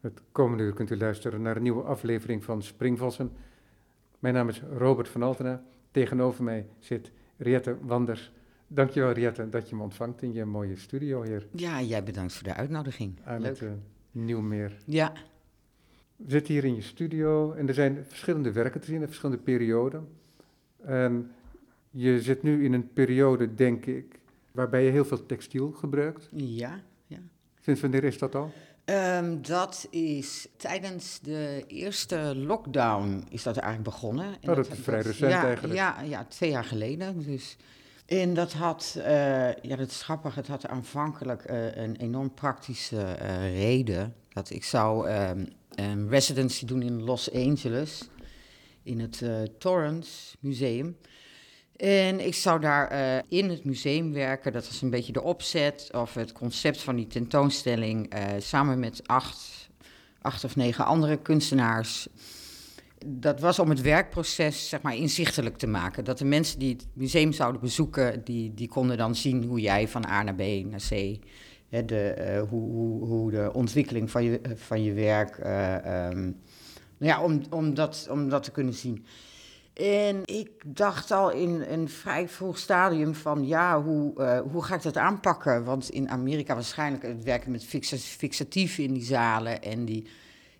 Het komende uur kunt u luisteren naar een nieuwe aflevering van Springvossen. Mijn naam is Robert van Altena. Tegenover mij zit Riette Wanders. Dankjewel Riette dat je me ontvangt in je mooie studio hier Ja, jij bedankt voor de uitnodiging. aan Leuk. het uh, Nieuwmeer. Ja, We zitten hier in je studio en er zijn verschillende werken te zien verschillende perioden. En je zit nu in een periode, denk ik, waarbij je heel veel textiel gebruikt. ja. Sinds wanneer is dat al? Ehm, dat is tijdens de eerste lockdown is dat eigenlijk begonnen. En Oh, dat is vrij recent ja, eigenlijk. Ja, ja, twee jaar geleden. Dus. En dat had, eh, ja, dat is grappig, het had aanvankelijk eh, een enorm praktische eh, reden. Dat ik zou ehm, een residency doen in Los Angeles, in het Torrance Museum. En ik zou daar eh, in het museum werken. Dat was een beetje de opzet of het concept van die tentoonstelling. eh, samen met acht, acht of negen andere kunstenaars. Dat was om het werkproces zeg maar, inzichtelijk te maken. Dat de mensen die het museum zouden bezoeken, die, die konden dan zien hoe jij van A naar B naar C. Hè, de, eh, hoe, hoe, hoe de ontwikkeling van je, van je werk. eh, ehm, nou ja, om, om, dat, om dat te kunnen zien. En ik dacht al in een vrij vroeg stadium van ja, hoe, eh, hoe ga ik dat aanpakken? Want in Amerika waarschijnlijk het werken met fixa- fixatieven in die zalen en die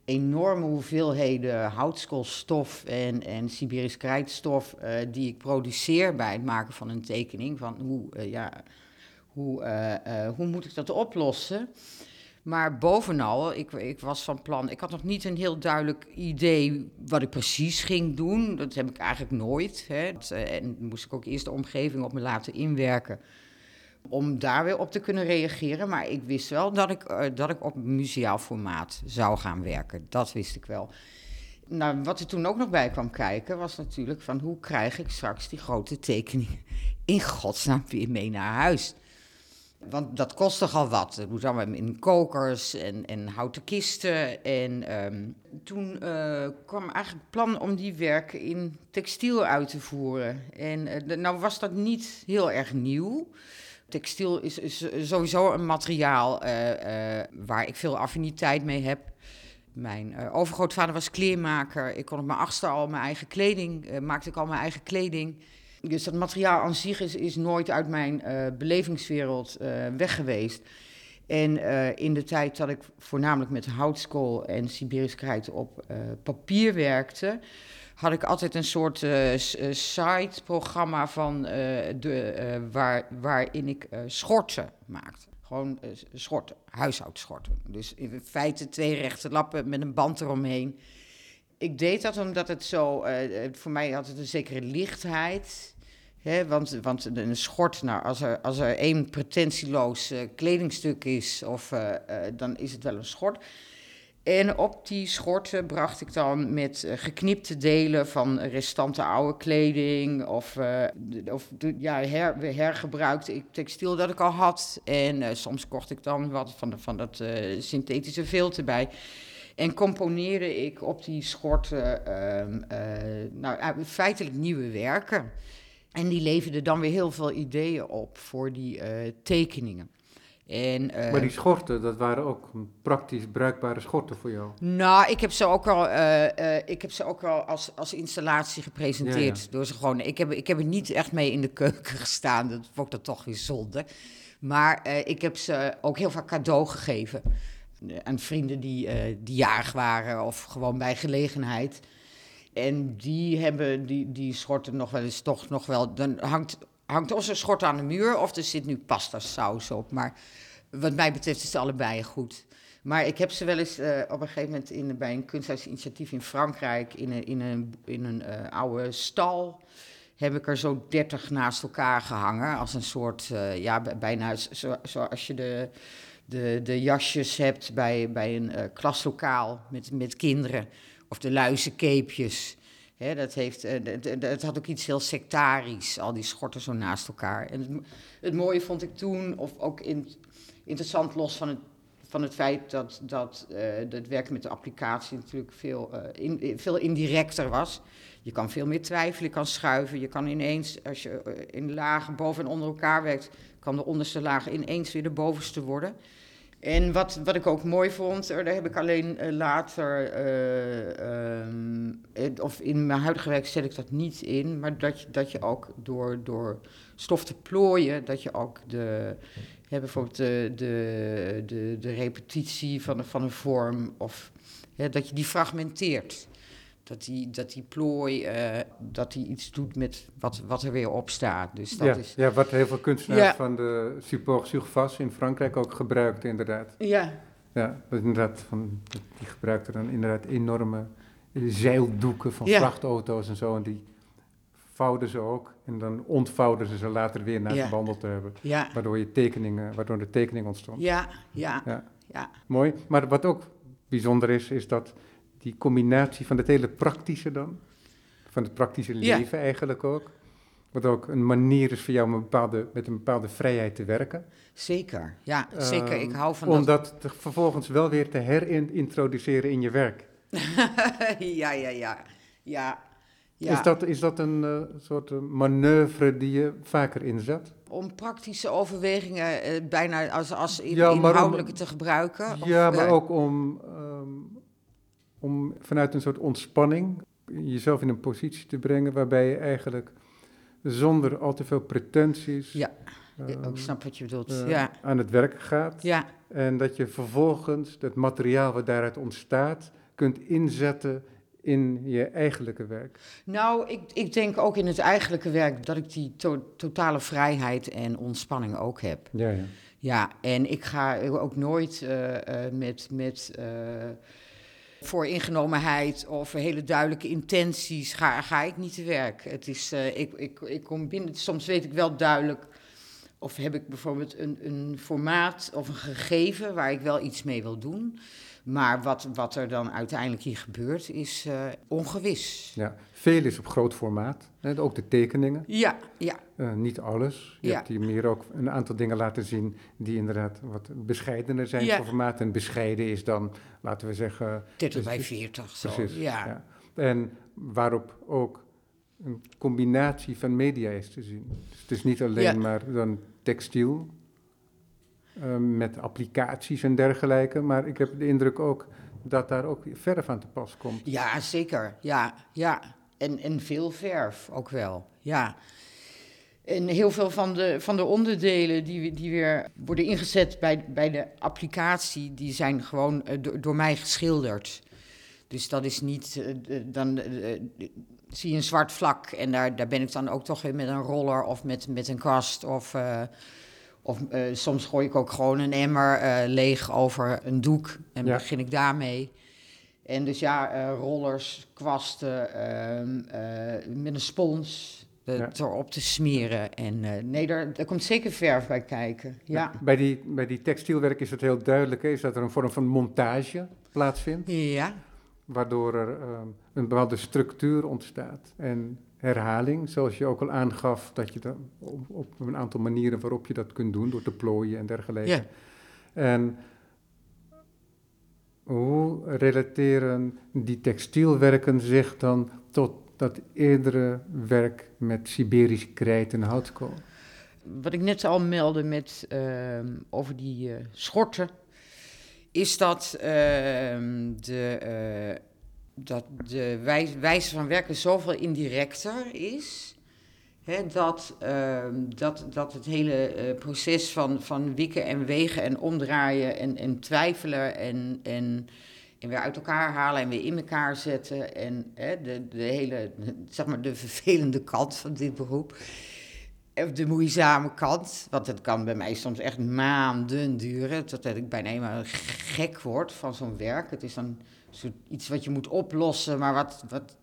enorme hoeveelheden houtskoolstof en, en Siberisch krijtstof eh, die ik produceer bij het maken van een tekening. Van hoe, eh, ja, hoe, hoe moet ik dat oplossen? Maar bovenal, ik, ik was van plan, ik had nog niet een heel duidelijk idee wat ik precies ging doen. Dat heb ik eigenlijk nooit. Hè. Dat, eh, En moest ik ook eerst de omgeving op me laten inwerken om daar weer op te kunnen reageren. Maar ik wist wel dat ik, eh, dat ik op museaal formaat zou gaan werken. Dat wist ik wel. Nou, wat er toen ook nog bij kwam kijken, was natuurlijk van hoe krijg ik straks die grote tekeningen in godsnaam weer mee naar huis. Want dat kost toch al wat. Het moest allemaal in kokers en, en houten kisten. En ehm, toen eh, kwam eigenlijk het plan om die werken in textiel uit te voeren. En eh, nou was dat niet heel erg nieuw. Textiel is, sowieso een materiaal eh, waar ik veel affiniteit mee heb. Mijn overgrootvader was kleermaker. Ik kon op mijn achtste al mijn eigen kleding, maakte ik al mijn eigen kleding. Dus dat materiaal aan zich is, is nooit uit mijn eh, belevingswereld eh, weg geweest. En eh, in de tijd dat ik voornamelijk met houtskool en Siberisch krijt op papier werkte, had ik altijd een soort s- eh, side-programma van de, waar, waarin ik schorten maakte. Gewoon schorten, huishoudschorten. Dus in feite twee rechte lappen met een band eromheen. Ik deed dat omdat het zo, eh, voor mij had het een zekere lichtheid. Hè, want, want een schort, nou, als er, als er één pretentieloos eh, kledingstuk is, of, dan is het wel een schort. En op die schorten bracht ik dan met geknipte delen van restanten oude kleding of, of ja, her, hergebruikte ik textiel dat ik al had. En soms kocht ik dan wat van, van dat synthetische filter bij. En componeerde ik op die schorten ehm, eh, nou, feitelijk nieuwe werken. En die leverden dan weer heel veel ideeën op voor die eh, tekeningen. En, eh, Maar die schorten, dat waren ook praktisch bruikbare schorten voor jou. nou, ik heb ze ook al, eh, ik heb ze ook al als, als installatie gepresenteerd. Ja, ja. Door ze gewoon, ik, heb, ik heb er niet echt mee in de keuken gestaan. Dat vond ik dat toch weer zonde. Maar ik heb ze ook heel vaak cadeau gegeven. Eh, Aan vrienden die, eh, die jarig waren of gewoon bij gelegenheid. En die hebben die, die schorten nog wel eens toch nog wel. Dan hangt, hangt of een schort aan de muur of er zit nu pasta saus op. Maar wat mij betreft is het allebei goed. Maar ik heb ze wel eens eh, op een gegeven moment in, bij een kunsthuisinitiatief in Frankrijk in een, in een, in een oude stal. Heb ik er zo dertig naast elkaar gehangen. Als een soort, ja, bijna zo, zoals je de, de, de jasjes hebt bij, bij een eh, klaslokaal met, met kinderen. Of de luizenkeepjes. Hè, dat, heeft, eh, dat had ook iets heel sectarisch, al die schorten zo naast elkaar. En het, mo- het mooie vond ik toen, of ook in, interessant los van het, van het feit dat, dat eh, het werken met de applicatie natuurlijk veel, eh, in, veel indirecter was. Je kan veel meer twijfelen, je kan schuiven, je kan ineens, als je in lagen boven en onder elkaar werkt, kan de onderste laag ineens weer de bovenste worden. En wat, wat ik ook mooi vond, eh, daar heb ik alleen eh, later, eh, ehm, of in mijn huidige werk zet ik dat niet in, maar dat dat je ook door, door stof te plooien, dat je ook de, bijvoorbeeld de, de, de, de repetitie van, van een vorm, of dat je die fragmenteert. Dat die, dat die plooi, eh, dat die iets doet met wat, wat er weer op staat. Dus dat ja, is... ja, wat heel veel kunstenaars Ja. van de support surface in Frankrijk ook gebruikten, inderdaad. Ja, Ja, dat inderdaad van, die gebruikten dan inderdaad enorme zeildoeken van Ja. vrachtauto's en zo. En die vouwden ze ook. En dan ontvouwden ze ze later weer na Ja. het behandeld te hebben. ja, Waardoor, je tekeningen, waardoor de tekening ontstond. ja, ja, Ja. ja. Mooi. Maar wat ook bijzonder is, is dat die combinatie van het hele praktische dan, van het praktische Ja. leven eigenlijk ook, wat ook een manier is voor jou om een bepaalde, met een bepaalde vrijheid te werken. Zeker, ja, zeker. Ik Ehm, hou van Om dat. dat te- vervolgens wel weer te herintroduceren in je werk. ja, ja, ja, ja. ja. Is, dat, is dat een eh, soort eh, manoeuvre die je vaker inzet? Om praktische overwegingen eh, bijna als, als in, Ja, om- inhoudelijke te gebruiken? Of, ja, maar ook om, ehm, om vanuit een soort ontspanning jezelf in een positie te brengen waarbij je eigenlijk zonder al te veel pretenties Ja, ehm, ik snap wat je bedoelt. eh, ja, aan het werk gaat. ja, En dat je vervolgens het materiaal wat daaruit ontstaat kunt inzetten in je eigenlijke werk. nou, ik, ik denk ook in het eigenlijke werk dat ik die to- totale vrijheid en ontspanning ook heb. Ja, ja. Ja, en ik ga ook nooit eh, eh, met, met vooringenomenheid of hele duidelijke intenties ga, ik niet te werk. Het is, eh, ik, ik, ik kom binnen, soms weet ik wel duidelijk, of heb ik bijvoorbeeld een, een formaat of een gegeven waar ik wel iets mee wil doen. Maar wat, wat er dan uiteindelijk hier gebeurt is eh, ongewis. ja. Veel is op groot formaat, hè, ook de tekeningen. Ja, ja, Eh, niet alles. Je Ja. hebt hier meer ook een aantal dingen laten zien die inderdaad wat bescheidener zijn Ja. voor formaat. En bescheiden is dan, laten we zeggen... 30 bij Dus- 40 zo. Precies. ja. En waarop ook een combinatie van media is te zien. Dus het is niet alleen maar dan textiel eh, met applicaties en dergelijke. Maar ik heb de indruk ook dat daar ook verf aan te pas komt. Ja, zeker. Ja, ja. En, en veel verf ook wel. Ja. En heel veel van de, van de onderdelen die, die weer worden ingezet bij, bij de applicatie, die zijn gewoon eh, door, door mij geschilderd. Dus dat is niet, eh, dan eh, zie je een zwart vlak en daar, daar ben ik dan ook toch weer met een roller of met, met een kwast of... of eh, soms gooi ik ook gewoon een emmer eh, leeg over een doek en Ja. begin ik daarmee. En dus ja, eh, rollers, kwasten, ehm, eh, met een spons Ja. erop te smeren. En nee, daar, daar komt zeker verf bij kijken. Ja. Bij, die, bij die textielwerk is het heel duidelijk, hè, is dat er een vorm van montage plaatsvindt. Ja, waardoor er ehm, een bepaalde structuur ontstaat. En herhaling, zoals je ook al aangaf, dat je dat op, op een aantal manieren waarop je dat kunt doen, door te plooien en dergelijke. ja. En hoe relateren die textielwerken zich dan tot dat eerdere werk met Siberisch krijt en houtkool? Wat ik net al meldde met, ehm, over die eh, schorten, is dat, ehm, de, eh, dat de wij- wijze van werken zoveel indirecter is. Hè, dat, ehm, dat, dat het hele eh, proces van, van wikken en wegen en omdraaien en, en twijfelen en, en, en weer uit elkaar halen en weer in elkaar zetten. En hè, de, de hele, zeg maar, de vervelende kant van dit beroep. Of de moeizame kant, want het kan bij mij soms echt maanden duren, totdat ik bijna helemaal gek word van zo'n werk. Het is dan iets wat je moet oplossen, maar wat, wat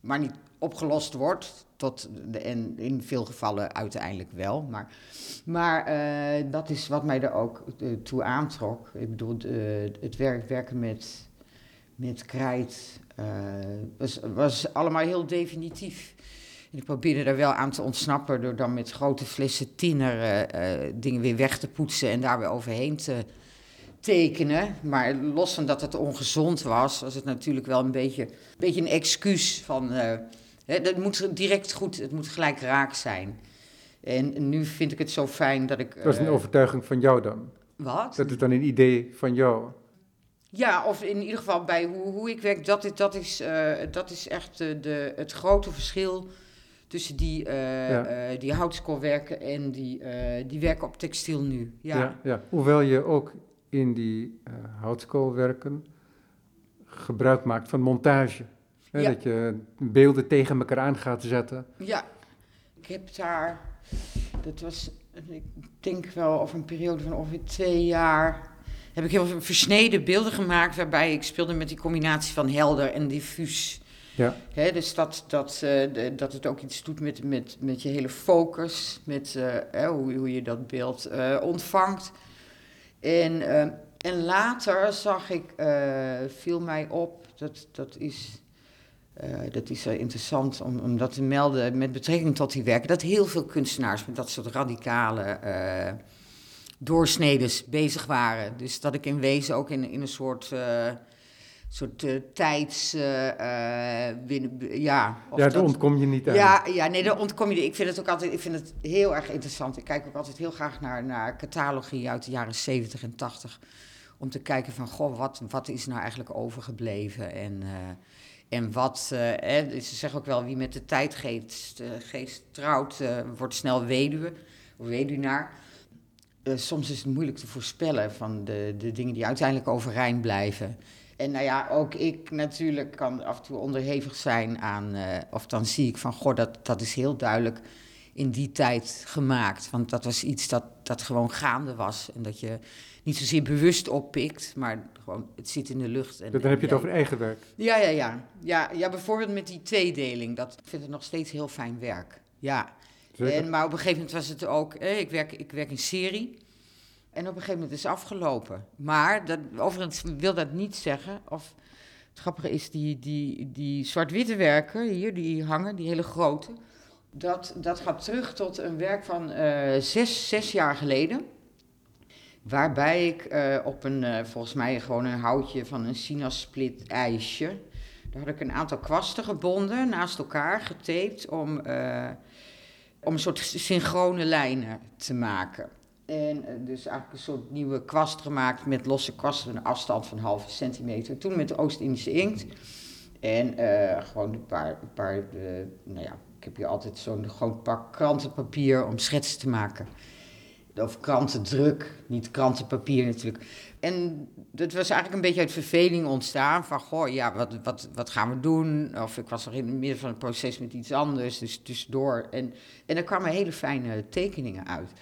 maar niet opgelost wordt. Tot de, en in veel gevallen uiteindelijk wel. Maar, maar eh, dat is wat mij er ook eh, toe aantrok. Ik bedoel, het werk, werken met, met krijt eh, was, was allemaal heel definitief. En ik probeerde daar wel aan te ontsnappen door dan met grote flessen tinner eh, eh, dingen weer weg te poetsen en daar weer overheen te tekenen. Maar los van dat het ongezond was, was het natuurlijk wel een beetje, een, beetje een excuus van... eh, het moet direct goed, het moet gelijk raak zijn. En nu vind ik het zo fijn dat ik... Dat is een eh, overtuiging van jou dan. Wat? Dat is dan een idee van jou. Ja, of in ieder geval bij hoe, hoe ik werk, dat is, dat is, eh, dat is echt de, de, het grote verschil tussen die, eh Ja. eh, die houtskoolwerken en die, eh, die werken op textiel nu. Ja. ja. Hoewel je ook in die houtskoolwerken gebruik maakt van montage. Hè. Dat je beelden tegen elkaar aan gaat zetten. Ja, ik heb daar, dat was, ik denk wel over een periode van ongeveer twee jaar, heb ik heel veel versneden beelden gemaakt waarbij ik speelde met die combinatie van helder en diffuus. Ja, Hè, dus dat, dat, eh, dat het ook iets doet met, met, met je hele focus, met eh, hoe, hoe je dat beeld eh, ontvangt. En, en later zag ik, viel mij op, dat, dat is, dat is interessant om, om dat te melden met betrekking tot die werken, dat heel veel kunstenaars met dat soort radicale doorsnedens bezig waren. Dus dat ik in wezen ook in, in een soort... eh, soort eh, tijds... eh, eh, binnen, ja, of ja daar dat- ontkom je niet aan. ja, ja, nee, daar ontkom je. Ik vind het ook altijd, ik vind het heel erg interessant. Ik kijk ook altijd heel graag naar, naar catalogie uit de jaren 70 en 80. Om te kijken van, goh, wat, wat is nou eigenlijk overgebleven? En, eh, en wat, eh, hè, ze zeggen ook wel, wie met de tijdgeest eh, geest trouwt, eh, wordt snel weduwe of weduwnaar. Eh, soms is het moeilijk te voorspellen van de, de dingen die uiteindelijk overeind blijven. En nou ja, ook ik natuurlijk kan af en toe onderhevig zijn aan, eh, of dan zie ik van, goh, dat, dat is heel duidelijk in die tijd gemaakt. Want dat was iets dat, dat gewoon gaande was. En dat je niet zozeer bewust oppikt, maar gewoon, het zit in de lucht. En, Dan heb je het over eigen werk. ja, ja, ja, ja. Ja, bijvoorbeeld met die tweedeling. Dat ik vind het nog steeds heel fijn werk. Ja. Zeker. En, maar op een gegeven moment was het ook... eh, ik, werk, ik werk in serie. En op een gegeven moment is afgelopen. Maar dat, overigens wil dat niet zeggen... Of, het grappige is, die, die, die zwart-witte werken hier, die hangen, die hele grote... Dat, dat gaat terug tot een werk van eh, zes, zes jaar geleden. Waarbij ik eh, op een, eh, volgens mij gewoon een houtje van een sinasplit ijsje. Daar had ik een aantal kwasten gebonden, naast elkaar getaped, om, om een soort synchrone lijnen te maken. En eh, dus eigenlijk een soort nieuwe kwast gemaakt met losse kwasten, een afstand van een halve centimeter. Toen met de Oost-Indische inkt. En eh, gewoon een paar, een paar eh, nou ja, ik heb hier altijd zo'n groot pak krantenpapier om schetsen te maken. Of krantendruk, niet krantenpapier natuurlijk. En dat was eigenlijk een beetje uit verveling ontstaan. Van, goh, ja, wat, wat, wat gaan we doen? Of ik was nog in het midden van het proces met iets anders, dus tussendoor. En, en er kwamen hele fijne tekeningen uit.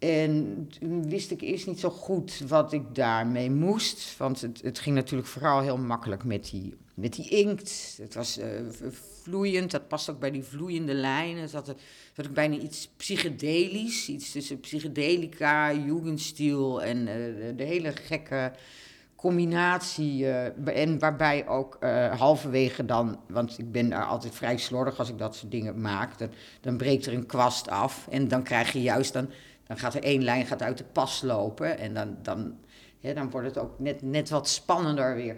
En toen wist ik eerst niet zo goed wat ik daarmee moest. Want het, het ging natuurlijk vooral heel makkelijk met die, met die inkt. Het was eh, vloeiend, dat past ook bij die vloeiende lijnen. Het had, het bijna iets psychedelisch. Iets tussen psychedelica, jugendstil en eh, de, hele gekke combinatie. eh, en waarbij ook halverwege dan, want ik ben daar altijd vrij slordig als ik dat soort dingen maak. Dan, dan breekt er een kwast af en dan krijg je juist, dan, dan gaat er één lijn gaat uit de pas lopen. En dan, dan, dan wordt het ook net, net wat spannender weer.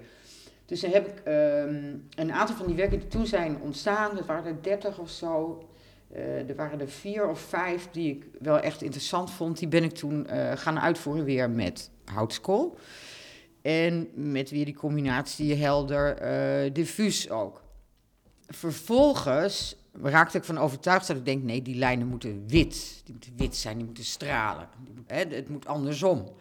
Dus dan heb ik ehm, een aantal van die werken die toen zijn ontstaan, dat waren er dertig of zo. Eh, er waren er vier of vijf die ik wel echt interessant vond. Die ben ik toen eh, gaan uitvoeren weer met houtskool. En met weer die combinatie helder, eh diffuus ook. Vervolgens raakte ik van overtuigd dat ik denk, nee, die lijnen moeten wit. Die moeten wit zijn, die moeten stralen. Het moet andersom.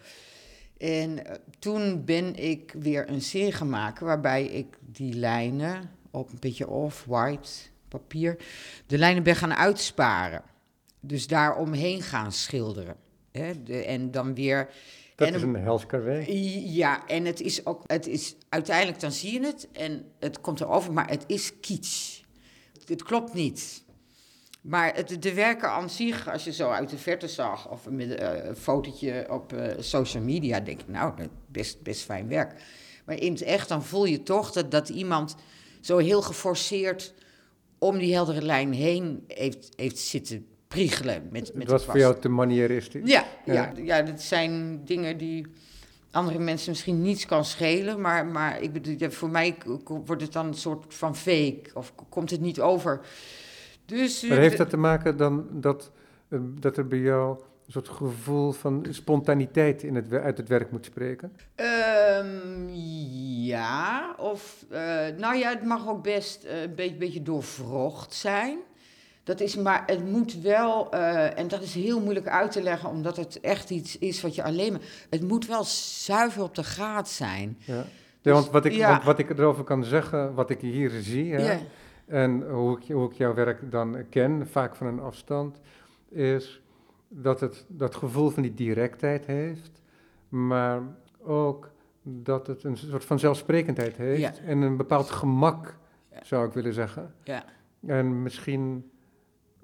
En eh, toen ben ik weer een serie gaan maken waarbij ik die lijnen op een beetje off-white papier, de lijnen ben gaan uitsparen. Dus daar omheen gaan schilderen. De, en dan weer Dat en is een hels ja, en het is ook, het is, uiteindelijk dan zie je het en het komt erover, maar het is kitsch. Het klopt niet. Maar het, de werken aan zich, als je zo uit de verte zag, of met eh, een fotootje op eh, social media, denk ik, nou, best, best fijn werk. Maar in het echt, dan voel je toch dat, dat iemand zo heel geforceerd om die heldere lijn heen heeft, heeft zitten priegelen. Met, met de was voor jou te manieristisch. Ja, Ja. ja. Ja, dat zijn dingen die andere mensen misschien niets kan schelen. Maar, maar ik bedoel, voor mij wordt het dan een soort van fake. Of komt het niet over. Dus, eh, Maar heeft de- dat te maken dan dat, eh, dat er bij jou soort gevoel van spontaniteit in het, uit het werk moet spreken? Um, ja, of uh, nou ja, het mag ook best uh, een beetje, beetje doorvrocht zijn. Dat is maar, het moet wel, uh, en dat is heel moeilijk uit te leggen, omdat het echt iets is wat je alleen maar. Het moet wel zuiver op de graad zijn. Ja. Ja, want, wat ik, ja. want wat ik erover kan zeggen, wat ik hier zie, hè, ja. en hoe ik, hoe ik jouw werk dan ken, vaak van een afstand, is dat het dat gevoel van die directheid heeft, maar ook dat het een soort van zelfsprekendheid heeft en een bepaald gemak, zou ik willen zeggen. Ja. En misschien,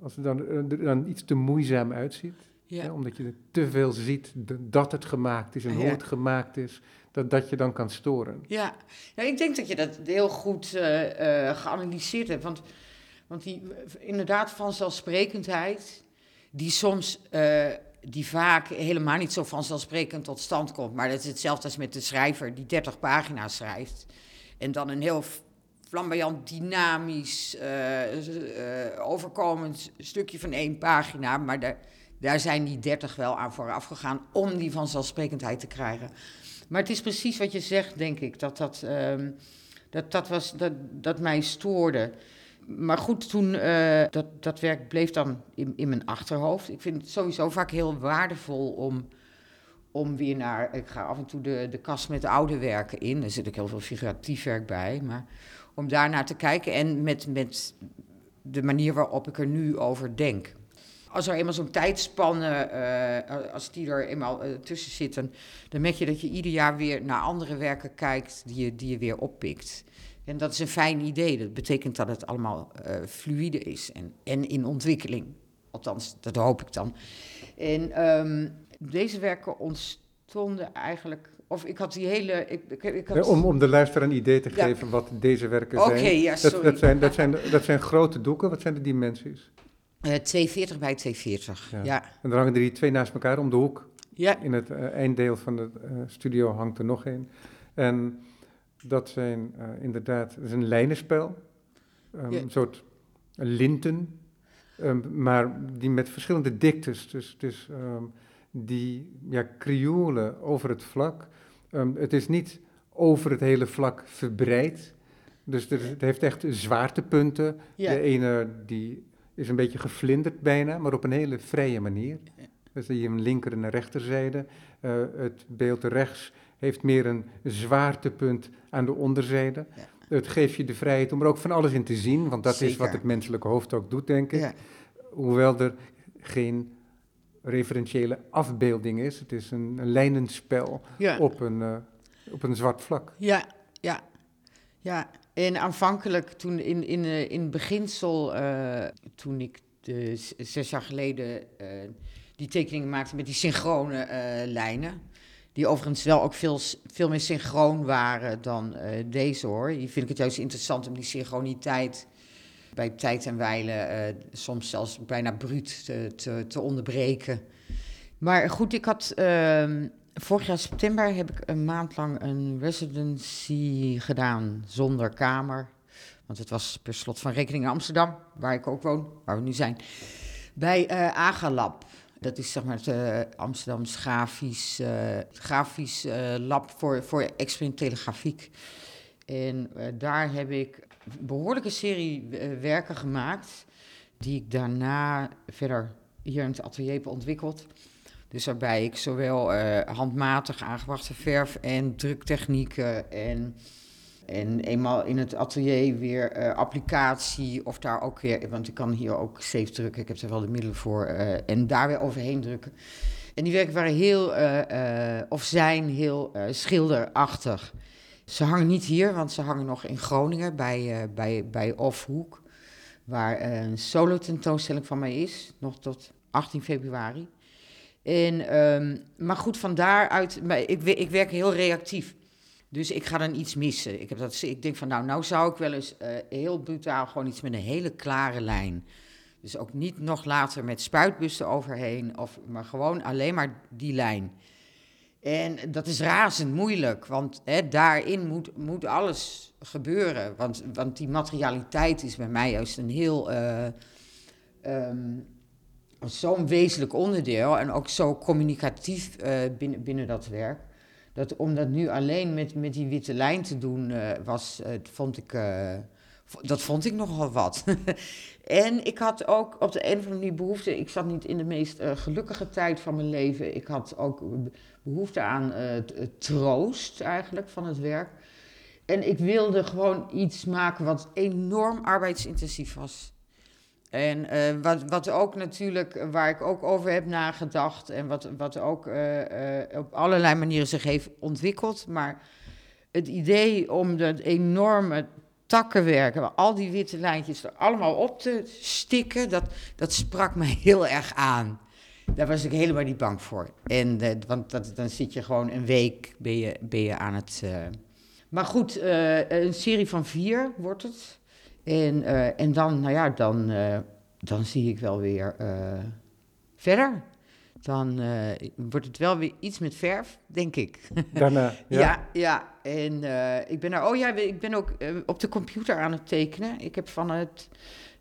als het dan, er dan iets te moeizaam uitziet, ja. omdat je te veel ziet dat het gemaakt is en hoe het gemaakt is, dat, dat je dan kan storen. Ja, ik denk dat je dat heel goed uh, uh, geanalyseerd hebt. Want, want die, inderdaad, vanzelfsprekendheid, die soms, uh, die vaak helemaal niet zo vanzelfsprekend tot stand komt. Maar dat is hetzelfde als met de schrijver die 30 pagina's schrijft. En dan een heel flamboyant, dynamisch, overkomend stukje van één pagina. Maar daar, daar zijn die 30 wel aan vooraf gegaan om die vanzelfsprekendheid te krijgen. Maar het is precies wat je zegt, denk ik, dat dat, um, dat, dat, was, dat, dat mij stoorde. Maar goed, toen, uh, dat, dat werk bleef dan in, in mijn achterhoofd. Ik vind het sowieso vaak heel waardevol om, om weer naar... Ik ga af en toe de, de kast met oude werken in. Er zit ook heel veel figuratief werk bij. Maar om daarnaar te kijken en met, met de manier waarop ik er nu over denk als er eenmaal zo'n tijdspanne, uh, als die er eenmaal uh, tussen zitten, dan merk je dat je ieder jaar weer naar andere werken kijkt die je, die je weer oppikt. En dat is een fijn idee. Dat betekent dat het allemaal uh, fluïde is en, en in ontwikkeling. Althans, dat hoop ik dan. En um, deze werken ontstonden eigenlijk of ik had die hele. Ik, ik, ik had... om, om de luisteraar een idee te geven ja. wat deze werken zijn. Oké, ja, sorry. Dat, dat, zijn, dat, zijn, dat zijn grote doeken. Wat zijn de dimensies? Uh, 240 bij 240, ja. ja. En dan hangen er die twee naast elkaar om de hoek. Ja. In het uh, einddeel van de uh, studio hangt er nog een. En dat zijn inderdaad, dat is een lijnenspel. Um, ja. Een soort linten, um, maar die met verschillende diktes. Dus, dus um, die ja, krioelen over het vlak. Het is niet over het hele vlak verbreid. Dus er, het heeft echt zwaartepunten. Ja. De ene die is een beetje geflinderd bijna, maar op een hele vrije manier. Dus zie je een linker en een rechterzijde. Uh, het beeld rechts heeft meer een zwaartepunt aan de onderzijde. Ja. Het geeft je de vrijheid om er ook van alles in te zien, want dat Zeker. is wat het menselijke hoofd ook doet, denk ik. Ja. Hoewel er geen referentiële afbeelding is. Het is een, een lijnenspel ja. op, een, uh, op een zwart vlak. Ja, ja, ja. En aanvankelijk, toen in, in, uh, in beginsel, uh, toen ik de, zes jaar geleden uh, die tekeningen maakte met die synchrone lijnen, die overigens wel ook veel, veel meer synchroon waren dan deze hoor. Die vind ik het juist interessant om die synchroniteit bij tijd en wijle soms zelfs bijna bruut te, te, te onderbreken. Maar goed, ik had ehm, Vorig jaar september heb ik een maand lang een residency gedaan zonder kamer. Want het was per slot van rekening in Amsterdam, waar ik ook woon, waar we nu zijn. Bij uh, Agalab. Dat is zeg maar het uh, Amsterdams grafisch, grafisch lab voor, voor experimentele grafiek. En daar heb ik behoorlijke serie werken gemaakt, die ik daarna verder hier in het atelier heb ontwikkeld. Dus waarbij ik zowel uh, handmatig aangebrachte verf en druktechnieken en, en eenmaal in het atelier weer uh, applicatie of daar ook weer, want ik kan hier ook safe drukken, ik heb er wel de middelen voor, en daar weer overheen drukken. En die werken waren heel, of zijn heel schilderachtig. Ze hangen niet hier, want ze hangen nog in Groningen bij, bij, bij Offhoek, waar een solo tentoonstelling van mij is, nog tot 18 februari. En, um, maar goed, van daaruit, ik, ik werk heel reactief. Dus ik ga dan iets missen. Ik, heb dat, ik denk van, nou, nou zou ik wel eens uh, heel brutaal gewoon iets met een hele klare lijn. Dus ook niet nog later met spuitbussen overheen, of, maar gewoon alleen maar die lijn. En dat is razend moeilijk, want hè, daarin moet, moet alles gebeuren. Want, want die materialiteit is bij mij juist een heel... Uh, um, zo'n wezenlijk onderdeel en ook zo communicatief eh, binnen, binnen dat werk. Dat om dat nu alleen met, met die witte lijn te doen, uh, was, vond ik, dat vond ik nogal wat. en ik had ook op de een of andere manier behoefte. Ik zat niet in de meest gelukkige tijd van mijn leven. Ik had ook behoefte aan troost eigenlijk van het werk. En ik wilde gewoon iets maken wat enorm arbeidsintensief was. En uh, wat, wat ook natuurlijk, waar ik ook over heb nagedacht en wat, wat ook uh, uh, op allerlei manieren zich heeft ontwikkeld. Maar het idee om dat enorme takkenwerken, al die witte lijntjes er allemaal op te stikken, dat, dat sprak me heel erg aan. Daar was ik helemaal niet bang voor. En, want dat, dan zit je gewoon een week ben je, ben je aan het. Maar goed, een serie van vier wordt het. En, en dan, nou ja, dan, dan zie ik wel weer verder. Dan wordt het wel weer iets met verf, denk ik. Daarna, ja. ja, ja. En ik ben er, oh ja, ik ben ook op de computer aan het tekenen. Ik heb van het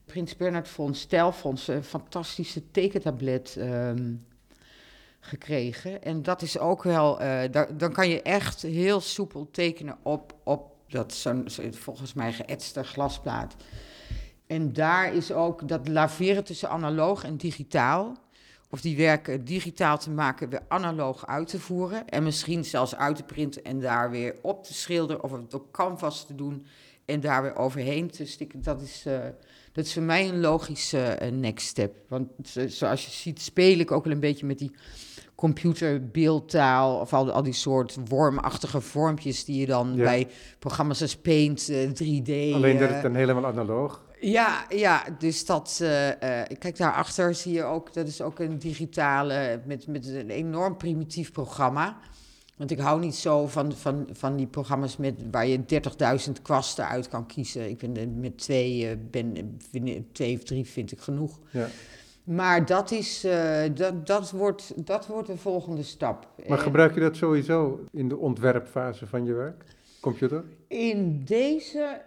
Prins Bernhard Fonds, Stijlfonds, een fantastische tekentablet um, gekregen. En dat is ook wel, dan kan je echt heel soepel tekenen op, op dat zo'n zo, volgens mij geëtste glasplaat. En daar is ook dat laveren tussen analoog en digitaal. Of die werken digitaal te maken, weer analoog uit te voeren. En misschien zelfs uit te printen en daar weer op te schilderen. Of het op canvas te doen en daar weer overheen te stikken. Dat is, uh, dat is voor mij een logische uh, next step. Want zoals je ziet, speel ik ook wel een beetje met die computerbeeldtaal of al, al die soort wormachtige vormpjes die je dan Ja. bij programma's als Paint, eh, 3D. Alleen dat eh, het dan helemaal analoog. Ja, ja, dus dat. eh, kijk, daarachter zie je ook, dat is ook een digitale, met, met een enorm primitief programma. Want ik hou niet zo van, van, van die programma's met, waar je 30.000 kwasten uit kan kiezen. Ik vind eh, met twee, ben, vind, twee of drie vind ik genoeg. Ja. Maar dat, is, dat, dat, wordt, dat wordt de volgende stap. Maar gebruik je dat sowieso in de ontwerpfase van je werk? Computer? in deze,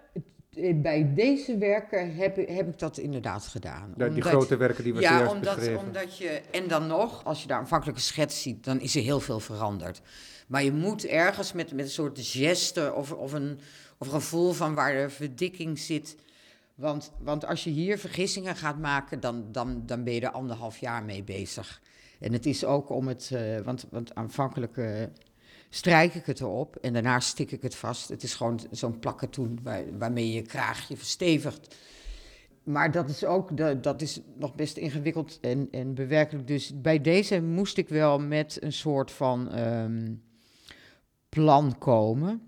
bij deze werken heb, ik- heb ik dat inderdaad gedaan. Ja, die Omdat- grote werken die we ja, omdat, beschreven. omdat je. En dan nog, als je daar aanvankelijke schets ziet, dan is er heel veel veranderd. Maar je moet ergens met, met een soort geste of, of, een, of een gevoel van waar de verdikking zit. Want, want als je hier vergissingen gaat maken, dan, dan, dan ben je er anderhalf jaar mee bezig. En het is ook om het. eh, want, want aanvankelijk eh, strijk ik het erop en daarna stik ik het vast. Het is gewoon zo'n plakkatoen waar, waarmee je je kraagje verstevigt. Maar dat is ook, dat is nog best ingewikkeld en, en bewerkelijk. Dus bij deze moest ik wel met een soort van ehm, plan komen.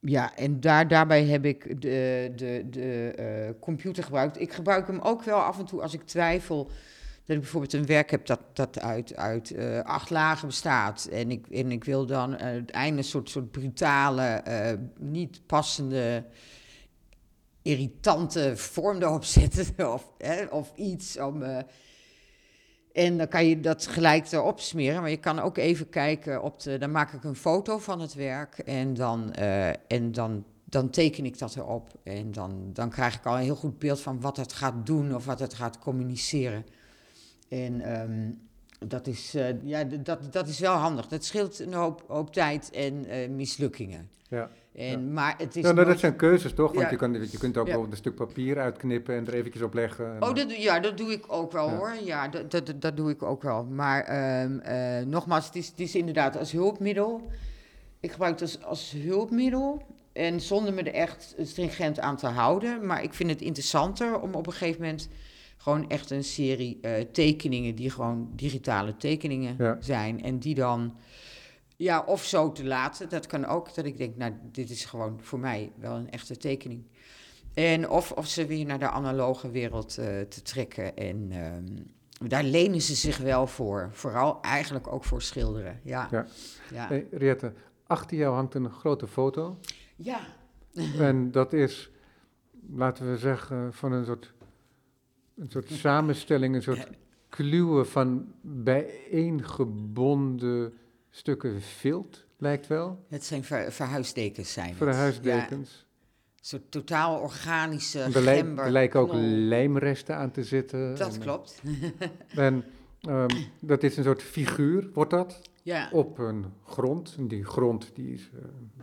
Ja, en daar, daarbij heb ik de, de, de eh, computer gebruikt. Ik gebruik hem ook wel af en toe als ik twijfel. Dat ik bijvoorbeeld een werk heb dat, dat uit, uit eh, acht lagen bestaat. En ik, en ik wil dan aan het einde een soort, soort brutale, eh, niet passende irritante vorm erop zetten of, hè, of iets om. en dan kan je dat gelijk erop smeren, maar je kan ook even kijken op de. Dan maak ik een foto van het werk en dan, en dan, dan teken ik dat erop. En dan, dan krijg ik al een heel goed beeld van wat het gaat doen of wat het gaat communiceren. En ehm, dat, is, eh, ja, dat, dat is wel handig. Dat scheelt een hoop, hoop tijd en eh, mislukkingen. Ja. En, Maar het is Ja, nou, dat nooit- zijn keuzes toch? Want Ja. je, kan, je kunt ook bijvoorbeeld een stuk papier uitknippen en er eventjes op leggen. en Oh, dat, ja, dat doe ik ook wel hoor. Ja, dat, dat, dat- dat doe ik ook wel. Maar ehm, eh, nogmaals, het is, het is inderdaad als hulpmiddel. Ik gebruik het als, als hulpmiddel. En zonder me er echt stringent aan te houden. Maar ik vind het interessanter om op een gegeven moment gewoon echt een serie eh, tekeningen, die gewoon digitale tekeningen Ja. zijn. En die dan, ja, of zo te laten. Dat kan ook, dat ik denk, nou, dit is gewoon voor mij wel een echte tekening. En of, of ze weer naar de analoge wereld eh, te trekken. En ehm, daar lenen ze zich wel voor. Vooral eigenlijk ook voor schilderen. Ja. Ja. Ja. Hey, Riette, achter jou hangt een grote foto. ja. en dat is, laten we zeggen, van een soort, een soort samenstelling, een soort kluwen van bijeengebonden stukken vilt, lijkt wel. Het zijn ver- verhuisdekens zijn het. Verhuisdekens. Ja, een soort totaal organische er, er lijken ook lijmresten aan te zitten. Dat En, klopt. En Ehm, dat is een soort figuur, wordt dat, Ja, op een grond. En die grond die is, eh,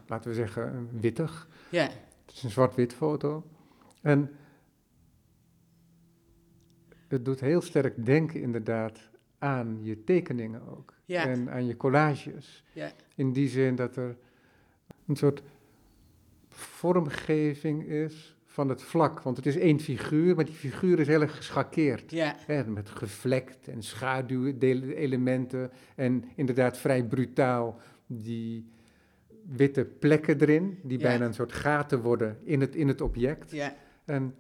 laten we zeggen, wittig. ja, Het is een zwart-wit foto. En het doet heel sterk denken inderdaad aan je tekeningen ook. Ja. En aan je collages. ja, In die zin dat er een soort vormgeving is van het vlak. Want het is één figuur, maar die figuur is heel erg geschakeerd. ja, Hè, met gevlekt en schaduwelementen en inderdaad vrij brutaal die witte plekken erin, die bijna een soort gaten worden in het, in het object. ja, En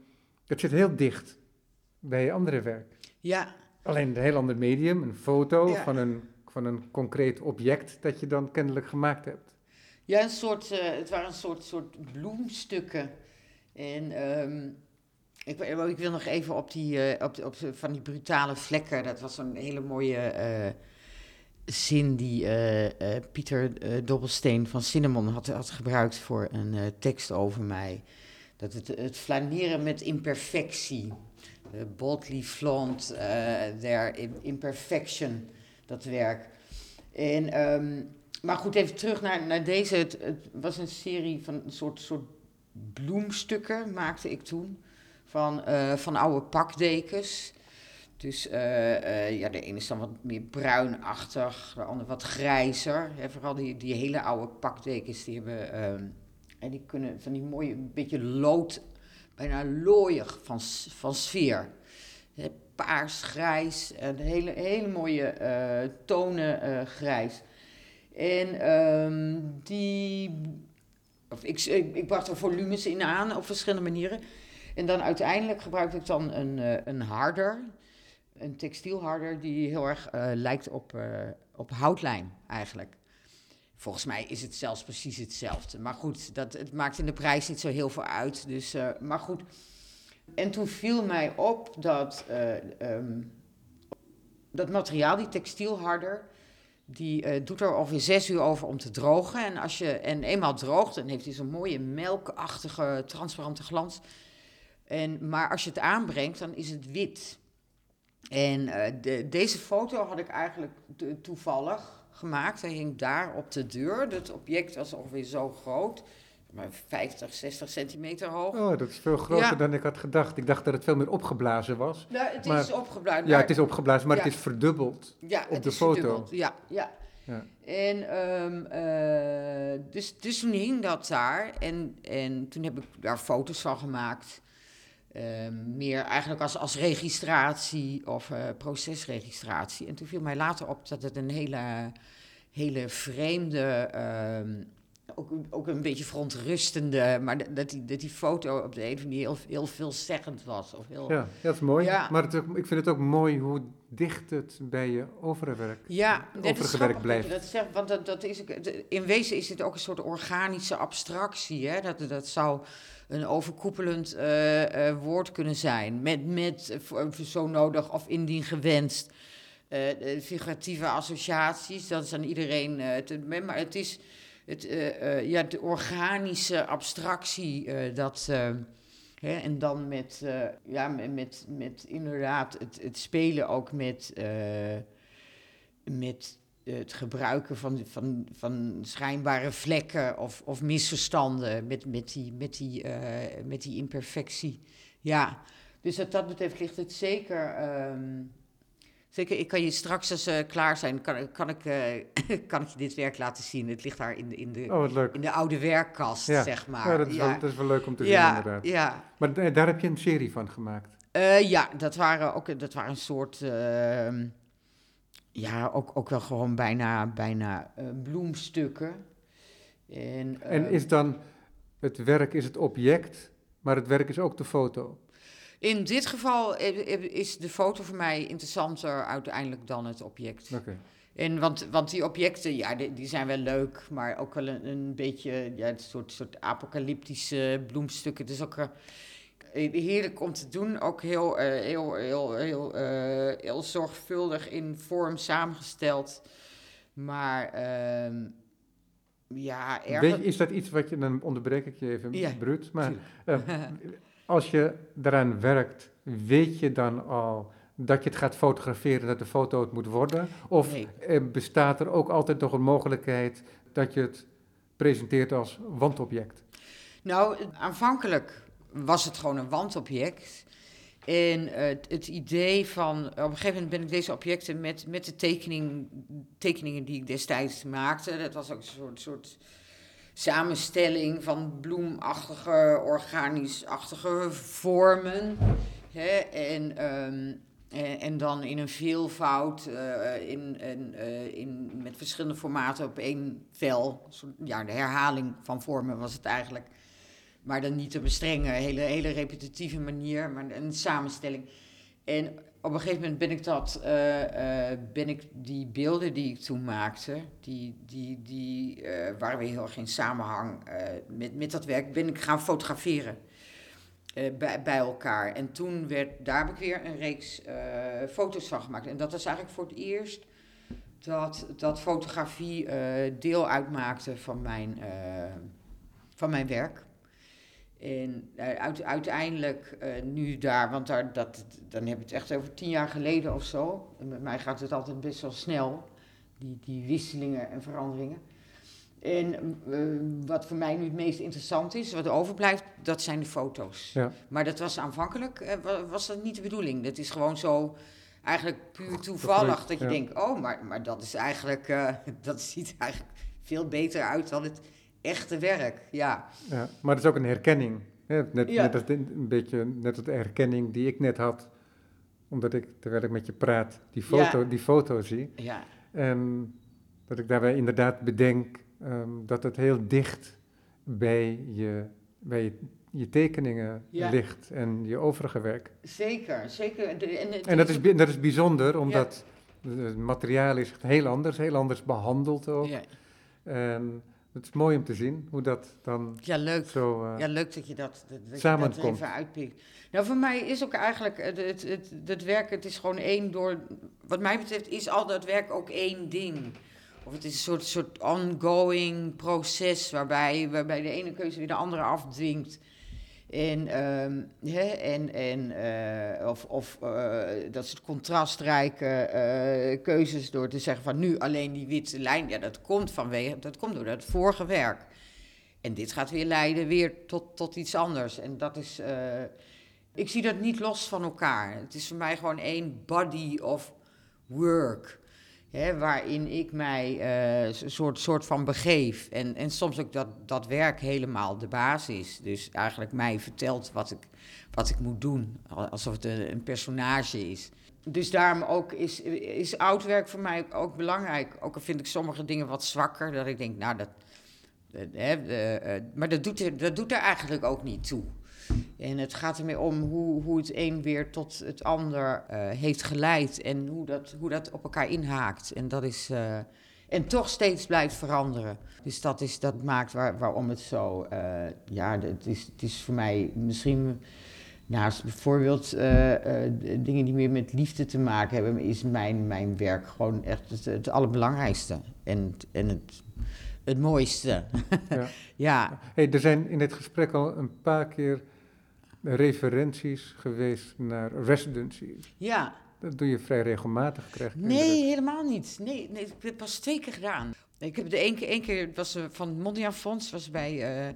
het zit heel dicht bij je andere werk. ja, Alleen een heel ander medium, een foto Ja. van, een, van een concreet object dat je dan kennelijk gemaakt hebt. Ja, een soort, eh, het waren een soort, soort bloemstukken. En ehm, ik, wil- ik wil nog even op die, eh, op, op van die brutale vlekken. Dat was een hele mooie eh, zin die Pieter Dobbelsteen van Cinnamon had, had gebruikt voor een tekst over mij. Dat het, het flaneren met imperfectie. Eh, boldly flaunt eh their im- imperfection, dat werk. En, ehm, maar goed, even terug naar, naar deze. Het, was een serie van een soort, soort bloemstukken, maakte ik toen. Van, eh, van oude pakdekens. Dus eh, eh, ja, de ene is dan wat meer bruinachtig, de andere wat grijzer. Vooral die, die hele oude pakdekens, die hebben... ehm, en die kunnen van die mooie, een beetje lood, bijna looiig van, van sfeer. Paars, grijs, een hele, hele mooie eh, tonen eh, grijs. En ehm, die... Of ik, ik, bracht er volumes in aan op verschillende manieren. En dan uiteindelijk gebruikte ik dan een, eh, een harder, een textielharder, die heel erg lijkt op, op houtlijm eigenlijk. Volgens mij is het zelfs precies hetzelfde. Maar goed, dat, het maakt in de prijs niet zo heel veel uit. Dus, eh, maar goed. En toen viel mij op dat eh, ehm, dat materiaal, die textielharder, die eh, doet er ongeveer zes uur over om te drogen. En, als je, en eenmaal droogt, dan heeft hij zo'n mooie melkachtige, transparante glans. En, maar als je het aanbrengt, dan is het wit. En de, deze foto had ik eigenlijk to- toevallig gemaakt. Hij hing daar op de deur. Het object was ongeveer zo groot. Maar 50, 60 centimeter hoog. Oh, dat is veel groter Ja. dan ik had gedacht. Ik dacht dat het veel meer opgeblazen was. Nou, het Maar- is opgeblazen. Ja, het is opgeblazen, maar Ja. het is verdubbeld. Ja, op het de is foto. verdubbeld. Ja, ja. Ja. En ehm, eh, dus, dus toen hing dat daar. En, en toen heb ik daar foto's van gemaakt. Ehm, meer eigenlijk als, als registratie of eh, procesregistratie. En toen viel mij later op dat het een hele, hele vreemde, ehm, ook, ook een beetje verontrustende, maar dat- die, dat die foto op de een of andere manier heel, heel veelzeggend was. Of heel, Ja, dat is mooi. Ja. Maar het, ik vind het ook mooi hoe dicht het bij je overige werk Ja, overige werk blijft. dat zegt, want dat, dat is, in wezen is dit ook een soort organische abstractie. Hè? Dat, dat zou een overkoepelend eh, eh, woord kunnen zijn, met, met eh, zo nodig of indien gewenst. Eh, figuratieve associaties, dat is aan iedereen eh, maar het is het, ja, de organische abstractie, dat... Hè, en dan met, ja, met, met, inderdaad het, het spelen ook met, met het gebruiken van, van, van schijnbare vlekken of, of misverstanden met, met, die, met, die, met die imperfectie. Ja, dus wat dat betreft ligt het zeker. ehm, zeker, ik kan je straks als we klaar zijn, kan, kan, ik, eh, kan ik je dit werk laten zien. Het ligt daar in de, in de, Oh, in de oude werkkast, Ja. zeg maar. Ja, dat, is Wel, dat is wel leuk om te zien, ja, inderdaad. ja. Maar da- daar heb je een serie van gemaakt. Eh, ja, dat waren ook dat waren een soort. ehm, ja, ook, ook wel gewoon bijna, bijna eh, bloemstukken. En, En eh, is dan het werk is het object, maar het werk is ook de foto. In dit geval is de foto voor mij interessanter uiteindelijk dan het object. Oké. En want, want die objecten, ja, die, die zijn wel leuk, maar ook wel een, een beetje ja, een soort, soort apocalyptische bloemstukken. Dus ook eh, heerlijk om te doen. Ook heel, eh, heel, heel, heel, eh, heel zorgvuldig in vorm samengesteld. Maar ehm, ja, je, is dat iets wat je, dan onderbreek ik je even, Ja, Bruut, maar als je daaraan werkt, weet je dan al dat je het gaat fotograferen, dat de foto het moet worden? Of Nee. eh, bestaat er ook altijd nog een mogelijkheid dat je het presenteert als wandobject? Nou, aanvankelijk was het gewoon een wandobject. En eh, het, het idee van, op een gegeven moment ben ik deze objecten met, met de tekening, tekeningen die ik destijds maakte, dat was ook een soort, soort samenstelling van bloemachtige, organisch-achtige vormen. Hè? En, ehm, en, en dan in een veelvoud, eh, in, in, eh, in, met verschillende formaten op één vel. Ja, de herhaling van vormen was het eigenlijk. Maar dan niet op een hele, hele repetitieve manier, maar een samenstelling. En op een gegeven moment ben ik dat, eh, eh, ben ik die beelden die ik toen maakte, die, die, die eh, waren weer heel erg in samenhang met, met dat werk, ben ik gaan fotograferen bij, bij elkaar. En toen werd, daar heb ik weer een reeks foto's van gemaakt. En dat was eigenlijk voor het eerst dat, dat fotografie deel uitmaakte van mijn, van mijn werk. En eh, uit, uiteindelijk eh, nu daar, want daar, dat, dan heb je het echt over tien jaar geleden of zo. En met mij gaat het altijd best wel snel, die, die wisselingen en veranderingen. En eh, wat voor mij nu het meest interessant is, wat overblijft, dat zijn de foto's. Ja. Maar dat was aanvankelijk, wa- was dat niet de bedoeling. Dat is gewoon zo, eigenlijk puur toevallig, dat je ja. denkt, oh, maar, maar dat is eigenlijk, dat ziet eigenlijk veel beter uit dan het echte werk. Ja, Ja, maar het is ook een herkenning. Hè? Net, Ja. net als de- een beetje net als de herkenning die ik net had, omdat ik, terwijl ik met je praat, die foto, Ja. die foto zie. ja, En dat ik daarbij inderdaad bedenk ehm, dat het heel dicht bij je, bij je, je tekeningen ligt en je overige werk. zeker, zeker. De- en, En dat is, dat is bijzonder, omdat het materiaal is heel anders, heel anders behandeld ook. ja, En het is mooi om te zien hoe dat dan ja, leuk. zo... eh, Ja, leuk dat je dat, dat, dat, je dat even uitpikt. Nou, voor mij is ook eigenlijk het, het, het, het werk, het is gewoon één door... Wat mij betreft is al dat werk ook één ding. Of het is een soort, soort ongoing proces waarbij, waarbij de ene keuze weer de andere afdwingt. En, ehm, hè, en, en eh, of, of eh, dat soort contrastrijke eh, keuzes door te zeggen van nu alleen die witte lijn. Ja, dat komt vanwege, dat komt door dat vorige werk. En dit gaat weer leiden weer tot, tot iets anders. En dat is. ik zie dat niet los van elkaar. Het is voor mij gewoon één body of work. Waarin ik mij eh, een soort, soort van begeef. En, en soms ook dat, dat werk helemaal de baas is. Dus eigenlijk mij vertelt wat ik, wat ik moet doen. Al- Alsof het een, een personage is. Dus daarom ook is, is oud werk voor mij ook belangrijk. Ook al vind ik sommige dingen wat zwakker. Dat ik denk, nou, dat, eh, eh, eh, maar dat doet, er, dat doet er eigenlijk ook niet toe. En het gaat ermee om hoe, hoe het een weer tot het ander eh, heeft geleid. En hoe dat, hoe dat op elkaar inhaakt. En dat is. eh, en toch steeds blijft veranderen. Dus dat, is, dat maakt waar, waarom het zo. eh, ja, het is, het is voor mij misschien. Naast bijvoorbeeld dingen die meer met liefde te maken hebben, is mijn, mijn werk gewoon echt het, het allerbelangrijkste. En, het- en het, het mooiste. Ja. ja. Hey, er zijn in dit gesprek al een paar keer referenties geweest naar residencies. ja. Dat doe je vrij regelmatig, krijg ik. Nee, indruk. helemaal niet. Nee, nee, ik heb het pas twee keer gedaan. Ik heb de één keer, één keer was van het Fonds, was bij, eh,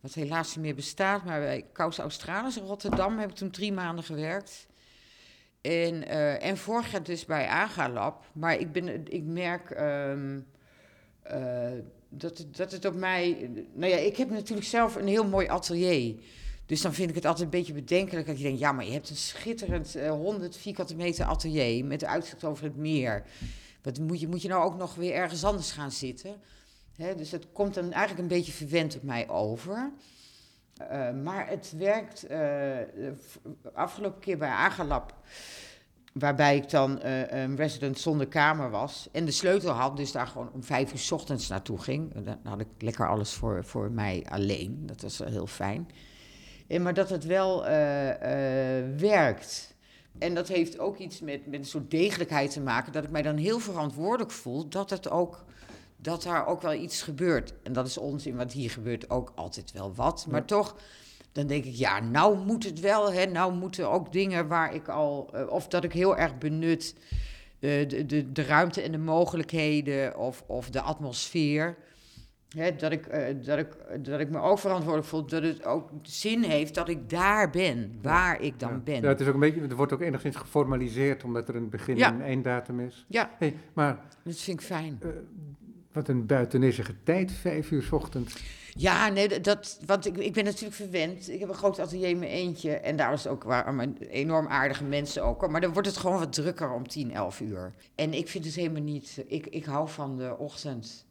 wat helaas niet meer bestaat, maar bij Kous Australis in Rotterdam heb ik toen drie maanden gewerkt. En, eh, en vorig jaar dus bij Agalab. Maar ik, ben, ik merk ehm, eh, dat, dat het op mij... Nou ja, ik heb natuurlijk zelf een heel mooi atelier. Dus dan vind ik het altijd een beetje bedenkelijk dat je denkt... ja, maar je hebt een schitterend eh, 100 vierkante meter atelier... met uitzicht over het meer. Wat moet je, moet je nou ook nog weer ergens anders gaan zitten? Hè, dus het komt dan eigenlijk een beetje verwend op mij over... Eh, maar het werkt. eh, afgelopen keer bij Agalab, waarbij ik dan eh, een resident zonder kamer was en de sleutel had, dus daar gewoon om vijf uur 's ochtends naartoe ging. Dan had ik lekker alles voor, voor mij alleen. Dat was heel fijn. En, maar dat het wel eh, eh, werkt. En dat heeft ook iets met, met een soort degelijkheid te maken, dat ik mij dan heel verantwoordelijk voel dat het ook dat daar ook wel iets gebeurt. En dat is onzin, want hier gebeurt ook altijd wel wat. Maar Ja. toch, dan denk ik, ja, nou moet het wel. Hè, nou moeten ook dingen waar ik al, eh, of dat ik heel erg benut de, de, de ruimte en de mogelijkheden of, of de atmosfeer. Dat, ik, eh, dat, ik, dat ik me ook verantwoordelijk voel, dat het ook zin heeft dat ik daar ben, waar ik dan ja. ben. Ja, het, is ook een beetje, het wordt ook enigszins geformaliseerd, omdat er een begin Ja. en een einddatum is. Ja, Hey, maar dat vind ik fijn. eh, wat een buitenissige tijd, vijf uur 's ochtends. Ja, nee, dat- want ik, ik ben natuurlijk verwend. Ik heb een groot atelier in mijn eentje. En daar is ook waar, mijn enorm aardige mensen ook. Maar dan wordt het gewoon wat drukker om 10, 11 uur. En ik vind het helemaal niet... Ik, ik hou van de ochtend.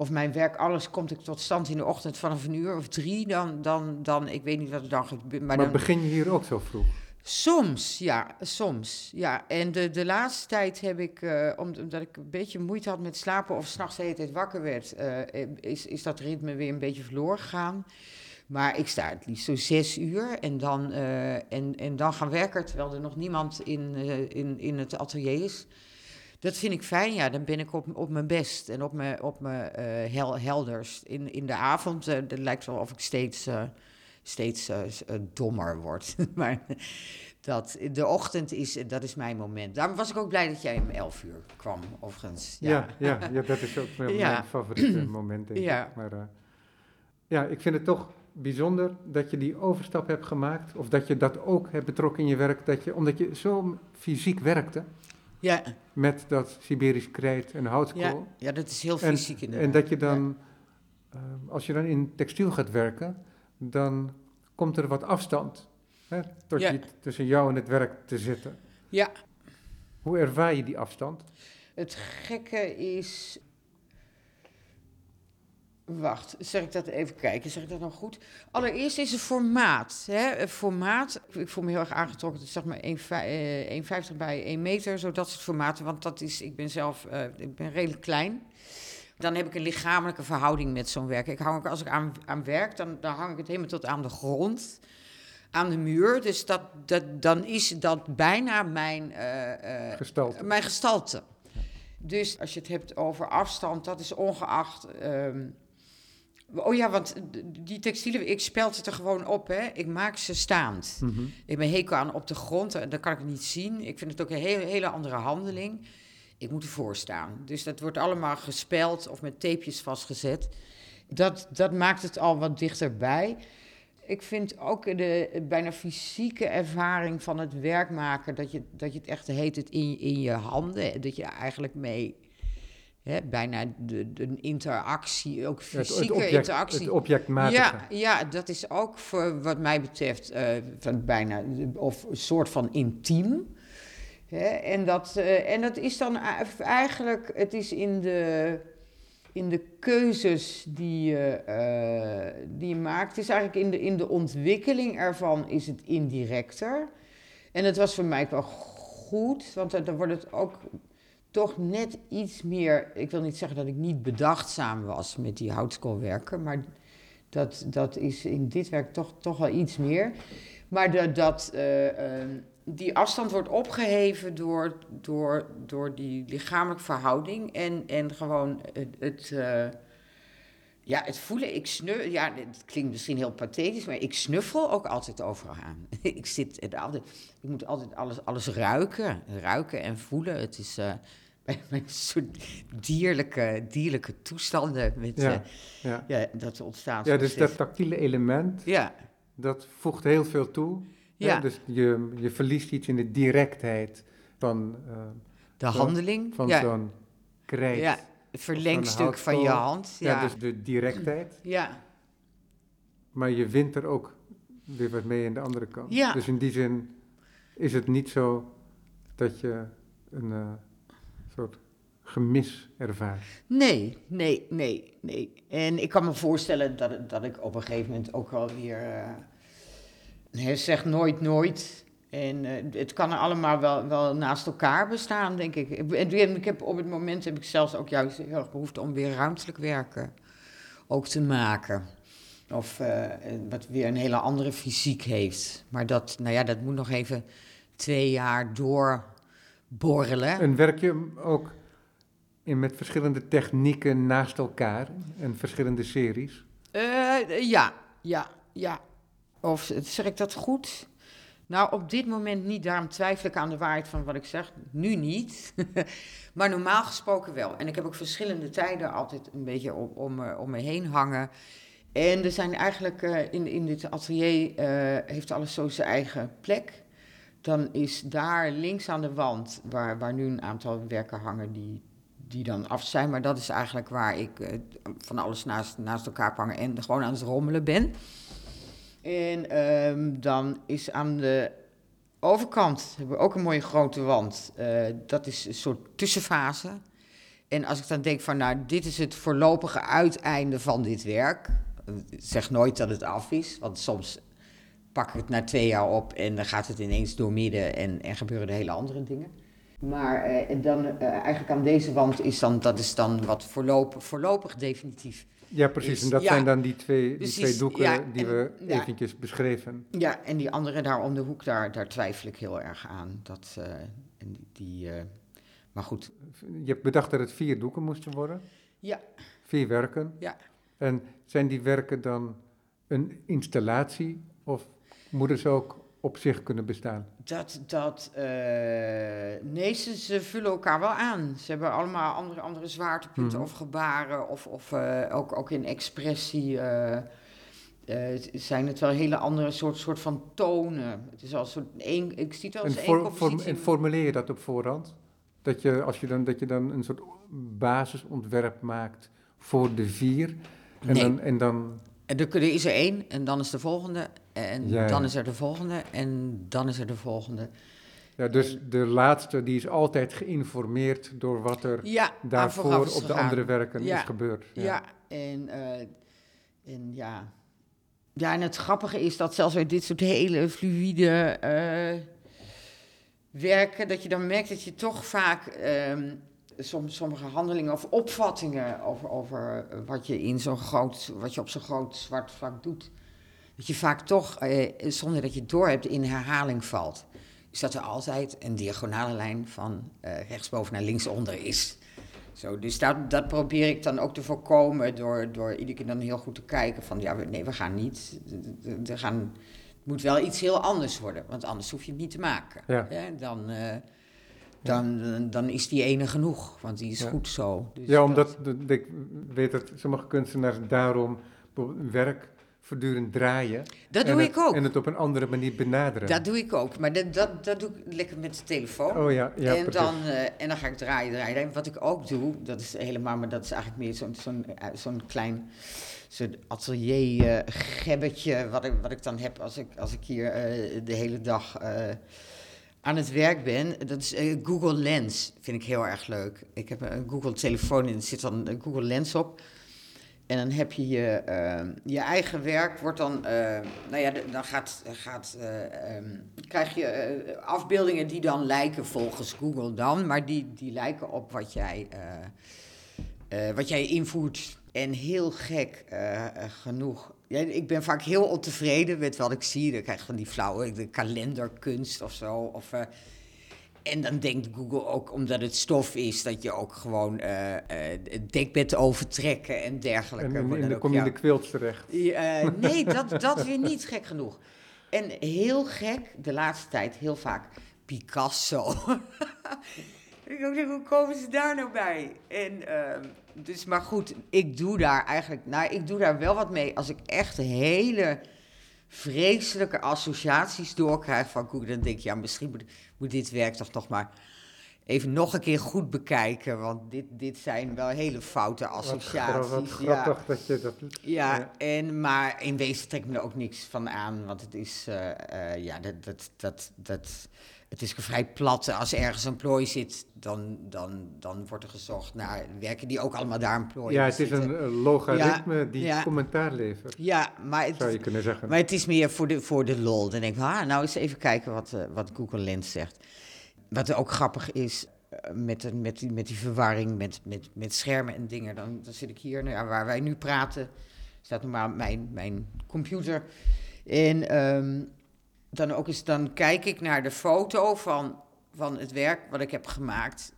Of mijn werk, alles komt ik tot stand in de ochtend vanaf een uur of drie. Dan, dan, dan ik weet niet wat er dan gebeurt. Maar Maar, dan, begin je hier ook zo vroeg? Soms, ja, soms. Ja, en de, de laatste tijd heb ik, eh, om- omdat ik een beetje moeite had met slapen of s'nachts de hele tijd wakker werd, eh, is, is dat ritme weer een beetje verloren gegaan. Maar ik sta het liefst zo zes uur en dan, eh, en, en dan gaan werken terwijl er nog niemand in, in, in het atelier is. Dat vind ik fijn, ja. Dan ben ik op, op mijn best en op mijn, op mijn hel, helderst. In, in de avond eh, het lijkt wel of ik steeds, eh, steeds dommer word. maar dat, de ochtend is, dat is mijn moment. Daarom was ik ook blij dat jij om 11 uur kwam, overigens. Ja, ja, ja, dat is ook Ja. mijn favoriete moment, denk Ja. ik. Maar, ja, ik vind het toch bijzonder dat je die overstap hebt gemaakt, of dat je dat ook hebt betrokken in je werk, dat je, omdat je zo fysiek werkte Ja, met dat Siberisch krijt en houtskool. ja, ja, dat is heel fysiek inderdaad. en dat je dan, eh, als je dan in textiel gaat werken, dan komt er wat afstand hè, tot Ja. je, tussen jou en het werk te zitten. Ja, Hoe ervaar je die afstand? het gekke is... Wacht, zeg ik dat even kijken? Zeg ik dat nou goed? Allereerst is het formaat. Hè? Het formaat, ik voel me heel erg aangetrokken. Het is zeg maar 1,50 bij 1 meter, zo dat soort formaten. Want dat is, ik ben zelf, eh, ik ben redelijk klein. Dan heb ik een lichamelijke verhouding met zo'n werk. Ik hang als ik aan, aan werk, dan, dan hang ik het helemaal tot aan de grond. Aan de muur. Dus dat, dat, dan is dat bijna mijn... eh, eh, Gestalte. mijn gestalte. Dus als je het hebt over afstand, dat is ongeacht. ehm, oh ja, want die textielen, ik speld het er gewoon op, hè. Ik maak ze staand. Mhm. Ik ben hekel aan op de grond, en dan kan ik niet zien. Ik vind het ook een hele, hele andere handeling. Ik moet ervoor staan. Dus dat wordt allemaal gespeld of met tapejes vastgezet. Dat, dat maakt het al wat dichterbij. Ik vind ook de bijna fysieke ervaring van het werk maken, dat je, dat je het echt heet het in, in je handen, dat je eigenlijk mee, hè, bijna de, de interactie, ook Het- het, fysieke object, interactie. het objectmatige. Ja, ja, dat is ook voor wat mij betreft eh, van bijna of een soort van intiem. Hè? En, dat, eh, en dat is dan eigenlijk, het is in de, in de keuzes die je, eh, die je maakt, het is eigenlijk in de, in de ontwikkeling ervan is het indirecter. En het was voor mij wel goed, want dan wordt het ook toch net iets meer. Ik wil niet zeggen dat ik niet bedachtzaam was met die houtskoolwerken, maar dat, dat is in dit werk toch, toch wel iets meer. Maar dat, eh, eh, die afstand wordt opgeheven door, door, door die lichamelijke verhouding en, en gewoon het. het eh, ja, het voelen, ik snuffel, ja, het klinkt misschien heel pathetisch, maar ik snuffel ook altijd overal aan. ik zit altijd, ik moet altijd alles, alles ruiken, ruiken en voelen. Het is eh, bij bij een soort dierlijke, dierlijke toestanden met, Ja, eh, ja. ja, dat ontstaat. ja, dus dat tactiele element, Ja, dat voegt heel veel toe. hè. Ja. Dus je, je verliest iets in de directheid van, eh, de handeling. van ja, zo'n krijt. ja, verlengstuk van je hand. Ja, Ja, dus de directheid. ja. Maar je wint er ook weer wat mee aan de andere kant. Ja. Dus in die zin is het niet zo dat je een eh, soort gemis ervaart. Nee, nee, nee, nee. En ik kan me voorstellen dat, dat ik op een gegeven moment ook wel weer... hè, zeg nooit nooit. En eh, het kan er allemaal wel, wel naast elkaar bestaan, denk ik. Ik- En ik heb, op het moment heb ik zelfs ook juist heel erg behoefte om weer ruimtelijk werken ook te maken. Of eh, wat weer een hele andere fysiek heeft. Maar dat, nou ja, dat moet nog even twee jaar doorborrelen. En werk je ook in, met verschillende technieken naast elkaar en verschillende series? Eh, ja, ja, ja. Of zeg ik dat goed? Nou, op dit moment niet. Daarom twijfel ik aan de waarheid van wat ik zeg. Nu niet. maar normaal gesproken wel. En ik heb ook verschillende tijden altijd een beetje om, om, me, om me heen hangen. En er zijn eigenlijk uh, in, in dit atelier uh, heeft alles zo zijn eigen plek. Dan is daar links aan de wand, waar, waar nu een aantal werken hangen die, die dan af zijn. Maar dat is eigenlijk waar ik van alles naast, naast elkaar hangen en gewoon aan het rommelen ben. En um, dan is aan de overkant hebben we ook een mooie grote wand. Uh, dat is een soort tussenfase. En als ik dan denk van, nou, dit is het voorlopige uiteinde van dit werk. Zeg nooit dat het af is, want soms pak ik het na twee jaar op en dan gaat het ineens doormidden en, en gebeuren er hele andere dingen. Maar uh, en dan uh, eigenlijk aan deze wand is dan, dat is dan wat voorlopig, voorlopig definitief ja, precies. En dat ja, zijn dan die twee, die twee doeken ja, die en, we ja, eventjes beschreven. Ja, en die andere daar om de hoek, daar, daar twijfel ik heel erg aan. Dat, uh, en die, die uh, maar goed. Je hebt bedacht dat het vier doeken moesten worden? Ja. Vier werken? Ja. En zijn die werken dan een installatie of moeten ze ook op zich kunnen bestaan? Dat, dat, uh, nee, ze, ze, vullen elkaar wel aan. Ze hebben allemaal andere, andere zwaartepunten mm. of gebaren of, of uh, ook, ook in expressie. Uh, zijn het wel hele andere soort, soort van tonen. Het is al soort één, ik zie het als en één form, En formuleer je dat op voorhand? Dat je, als je dan, dat je dan een soort basisontwerp maakt voor de vier? En nee. dan, en dan en er is er één en dan is de volgende en ja, dan is er de volgende en dan is er de volgende. Ja, dus de laatste die is altijd geïnformeerd door wat er ja, daarvoor op de andere werken is gebeurd. Ja, en, uh, en ja. Ja, en het grappige is dat zelfs bij dit soort hele fluïde uh, werken, dat je dan merkt dat je toch vaak um, soms, sommige handelingen of opvattingen over, over wat je in zo'n groot, wat je op zo'n groot zwart vlak doet, dat je vaak toch, eh, zonder dat je het door hebt, in herhaling valt. Dus dat er altijd een diagonale lijn van eh, rechtsboven naar linksonder is. Zo, dus dat, dat probeer ik dan ook te voorkomen door, door iedere keer dan heel goed te kijken van, ja, nee, we gaan niet, we gaan, het moet wel iets heel anders worden, want anders hoef je het niet te maken. Ja. ja dan... Uh, dan, dan is die ene genoeg, want die is goed zo. Dus ja, omdat dat... ik weet dat sommige kunstenaars daarom werk voortdurend draaien. Dat doe het, ik ook. En het op een andere manier benaderen. Dat doe ik ook, maar dat, dat, dat doe ik lekker met de telefoon. Oh ja, ja en, dan, uh, en dan ga ik draaien, draaien. Wat ik ook doe, dat is helemaal, maar dat is eigenlijk meer zo'n zo'n zo'n klein zo'n atelier uh, gebbetje, wat ik, wat ik dan heb als ik, als ik hier de hele dag aan het werk ben, dat is uh, Google Lens. Vind ik heel erg leuk. Ik heb een Google telefoon en er zit dan een Google Lens op. En dan heb je je, uh, je eigen werk, wordt dan, uh, nou ja, dan gaat, gaat, um, krijg je afbeeldingen die dan lijken volgens Google dan, maar die, die lijken op wat jij, wat jij invoert. En heel gek genoeg ja, ik ben vaak heel ontevreden met wat ik zie. Dan krijg je van die flauwe de kalenderkunst of zo. Of, uh, en dan denkt Google ook, omdat het stof is, dat je ook gewoon uh, uh, het dekbed overtrekken en dergelijke. En, en, en dan kom je in de quilt terecht. Nee, dat, dat weer niet gek genoeg. En heel gek, de laatste tijd heel vaak Picasso. ik denk, hoe komen ze daar nou bij? En... Uh, dus, maar goed, ik doe daar eigenlijk, nou, ik doe daar wel wat mee als ik echt hele vreselijke associaties doorkrijg van Google. Dan denk ik, ja, misschien moet, moet dit werk toch nog maar even nog een keer goed bekijken. Want dit, dit zijn wel hele foute associaties. Wat, wat grappig ja. dat je dat doet. Ja, ja, En, maar in wezen trekt me er ook niks van aan. Want het is, uh, uh, ja, dat, dat, dat, dat, het is vrij plat. Als ergens een plooi zit, dan, dan, dan wordt er gezocht naar werken die ook allemaal daar een plooi Ja, het is een logaritme ja, die ja. commentaar levert. Ja, maar het, zou je kunnen zeggen. Maar het is meer voor de, voor de lol. Dan denk ik, ah, nou eens even kijken wat, uh, wat Google Lens zegt. Wat ook grappig is, met, de, met, die, met die verwarring met, met, met schermen en dingen. Dan, dan zit ik hier, nou ja, waar wij nu praten, staat normaal mijn, mijn computer. En um, dan ook eens, dan kijk ik naar de foto van, van het werk wat ik heb gemaakt.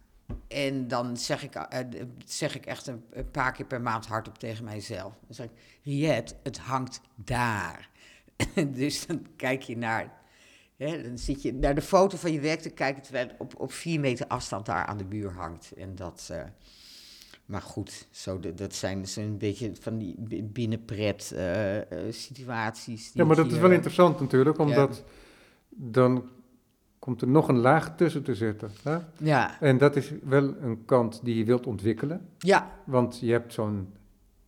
En dan zeg ik, uh, zeg ik echt een, paar keer per maand hardop tegen mijzelf. Dan zeg ik, Riet, het hangt daar. dus dan kijk je naar, dan zit je naar de foto van je werk te kijken terwijl het op, op vier meter afstand daar aan de muur hangt. En dat, eh, maar goed, zo, de- dat zijn, zijn een beetje van die bi- binnenpret eh, eh, situaties. die Ja, maar dat is wel interessant natuurlijk, omdat dan komt er nog een laag tussen te zitten. Hè? Ja, En dat is wel een kant die je wilt ontwikkelen, ja, want je hebt zo'n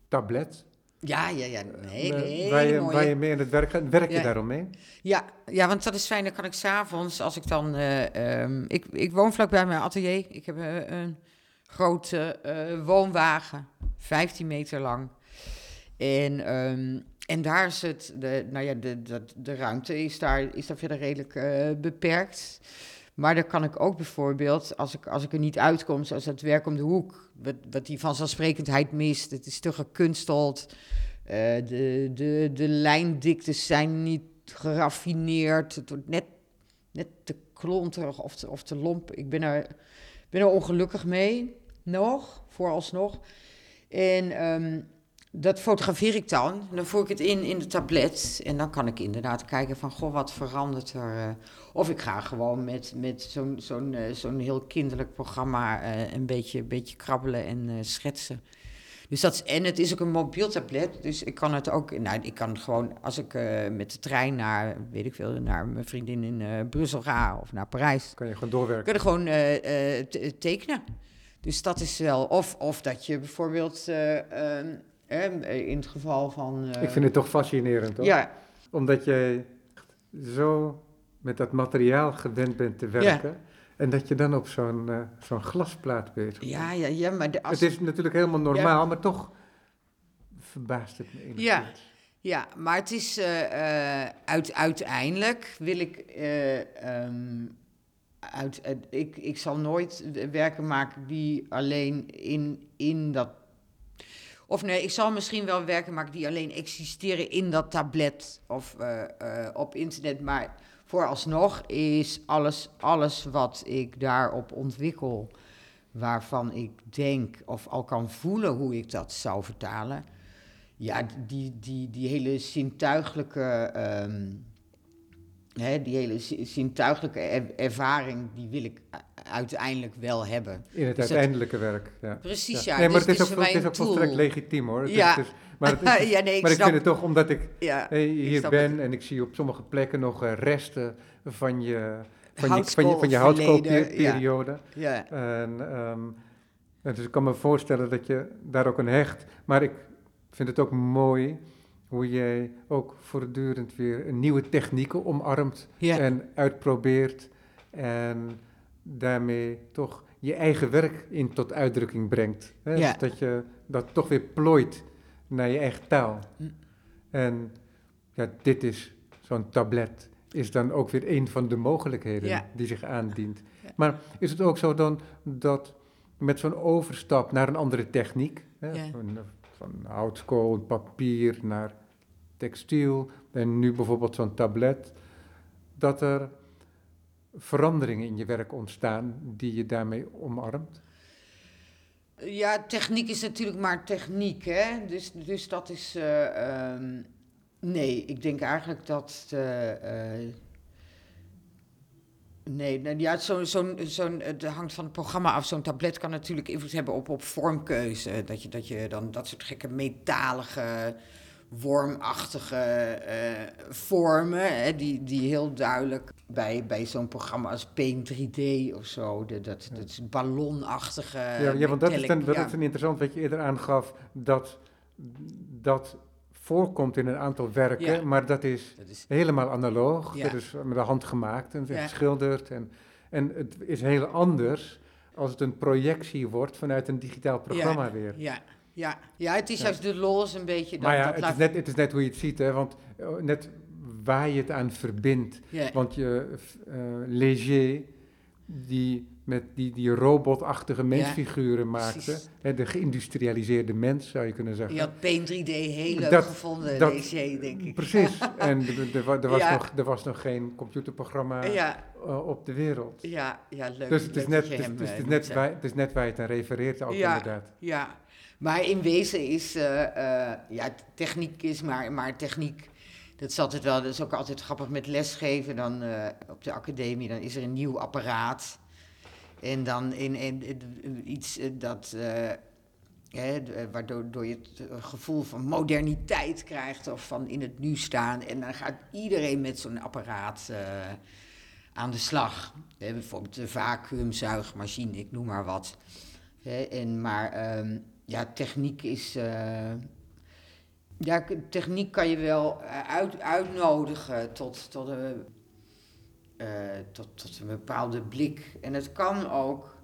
tablet ja, ja, ja. Nee, eh, nee, waar, je, mooie. waar je mee aan het werk gaat. Werk je Ja. daarom mee? Ja, ja, want dat is fijn. Dan kan ik s'avonds, als ik dan... eh, ehm, ik, ik woon vlakbij mijn atelier. Ik heb eh, een grote eh, woonwagen, 15 meter lang. En, ehm, en daar is het... De, nou ja, de, de, de ruimte is daar, is daar verder redelijk eh, beperkt. Maar dan kan ik ook bijvoorbeeld, als ik, als ik er niet uitkom, zoals het werk om de hoek, wat, wat die vanzelfsprekendheid mist, het is te gekunsteld, eh, de, de, de lijndiktes zijn niet geraffineerd, het wordt net, net te klonterig of te, of te lomp. Ik ben er, ben er ongelukkig mee, nog, vooralsnog. En ehm, dat fotografeer ik dan. Dan voer ik het in in de tablet. En dan kan ik inderdaad kijken van, goh, wat verandert er? eh. Of ik ga gewoon met, met zo'n zo'n eh, zo'n heel kinderlijk programma eh, een beetje, beetje krabbelen en schetsen. Dus dat is, en het is ook een mobiel tablet, dus ik kan het ook, nou, ik kan gewoon, als ik met de trein naar, weet ik veel, naar mijn vriendin in Brussel ga of naar Parijs, Kan je gewoon doorwerken? kun je gewoon te- tekenen. Dus dat is wel, of, of dat je bijvoorbeeld, eh, ehm, eh, in het geval van... eh, Ik vind het toch fascinerend, hoor. Ja, Omdat jij zo met dat materiaal gewend bent te werken. En dat je dan op zo'n eh, zo'n glasplaat bezig bent. ja, ja, ja, maar de, als, Het is natuurlijk helemaal normaal, maar toch verbaast het me enigszins. Ja. Ja, maar het is eh, uit, uiteindelijk wil ik. eh, uit, eh, ik, ik zal nooit werken maken die alleen in, in dat. Of nee, ik zal misschien wel werken maken die alleen existeren in dat tablet of eh, eh, op internet. Maar vooralsnog is alles, alles wat ik daarop ontwikkel, waarvan ik denk of al kan voelen hoe ik dat zou vertalen. Ja, die, die, die hele zintuiglijke, ehm, hè, die hele zi- zintuiglijke er- ervaring, die wil ik uiteindelijk wel hebben. In het Dus dat- uiteindelijke werk. Ja. Precies, ja. nee, maar dus het is ook, het is ook volstrekt legitiem hoor. Het is- Ja. het is- maar het is- ja, nee, ik maar ik vind het toch, omdat ik hier ben het. en ik zie op sommige plekken nog eh, resten van je, van je, van je, van je houtskoolperiode. ja. En, ehm, en dus ik kan me voorstellen dat je daar ook een hecht. Maar ik vind het ook mooi hoe jij ook voortdurend weer nieuwe technieken omarmt Ja. en uitprobeert. En daarmee toch je eigen werk in tot uitdrukking brengt. Hè? Ja. Dus dat je dat toch weer plooit naar je eigen taal. Hm. En ja, dit is zo'n tablet. Is dan ook weer een van de mogelijkheden Ja. die zich aandient. Maar is het ook zo dan dat met zo'n overstap naar een andere techniek, hè, van, van houtskool, papier naar textiel en nu bijvoorbeeld zo'n tablet, dat er veranderingen in je werk ontstaan die je daarmee omarmt? Ja, techniek is natuurlijk maar techniek, hè. Dus, dus dat is... eh, ehm, nee, ik denk eigenlijk dat... eh, eh, nee, nou, ja, zo'n... zo'n zo'n het hangt van het programma af. Zo'n tablet kan natuurlijk invloed hebben op, op vormkeuze. Dat je, dat je dan dat soort gekke metalige, wormachtige eh, vormen... Hè, die, die heel duidelijk bij, bij zo'n programma als Paint 3D of zo... De, dat, dat is ballonachtige... ja, ja, want dat is, dan, dat ja. is een interessant wat je eerder aangaf, dat dat voorkomt in een aantal werken, maar dat is Dat is, helemaal analoog. Dat is met de hand gemaakt en geschilderd. En, en het is heel anders als het een projectie wordt vanuit een digitaal programma weer. ja, ja, ja, het is juist de lol is een beetje... Dat, maar ja, dat het is, net, het is net hoe je het ziet, hè, want eh, net waar je het aan verbindt. Want je, eh Léger, die met die, die robotachtige mensfiguren maakte, hè, de geïndustrialiseerde mens zou je kunnen zeggen. je had Paint 3D heel leuk Dat- gevonden, dat- Léger, denk ik. Precies, en er, wa- was Ja. nog, er was nog geen computerprogramma Ja, eh, op de wereld. ja, ja, leuk. Dus het is, net, waar, het is net waar je het aan refereert ook Ja. inderdaad. Ja, maar in wezen is... eh, eh, ja, techniek is maar, maar techniek... Dat is altijd wel, dat is ook altijd grappig met lesgeven. Dan eh, op de academie, dan is er een nieuw apparaat. En dan in, in, iets dat, hè, waardoor door je het gevoel van moderniteit krijgt of van in het nu staan. En dan gaat iedereen met zo'n apparaat aan de slag. Bijvoorbeeld de vacuümzuigmachine, ik noem maar wat. En, maar ehm, ja, techniek is. eh, ja, techniek kan je wel eh, uit, uitnodigen tot, tot, een, eh, tot, tot een bepaalde blik. En het kan ook,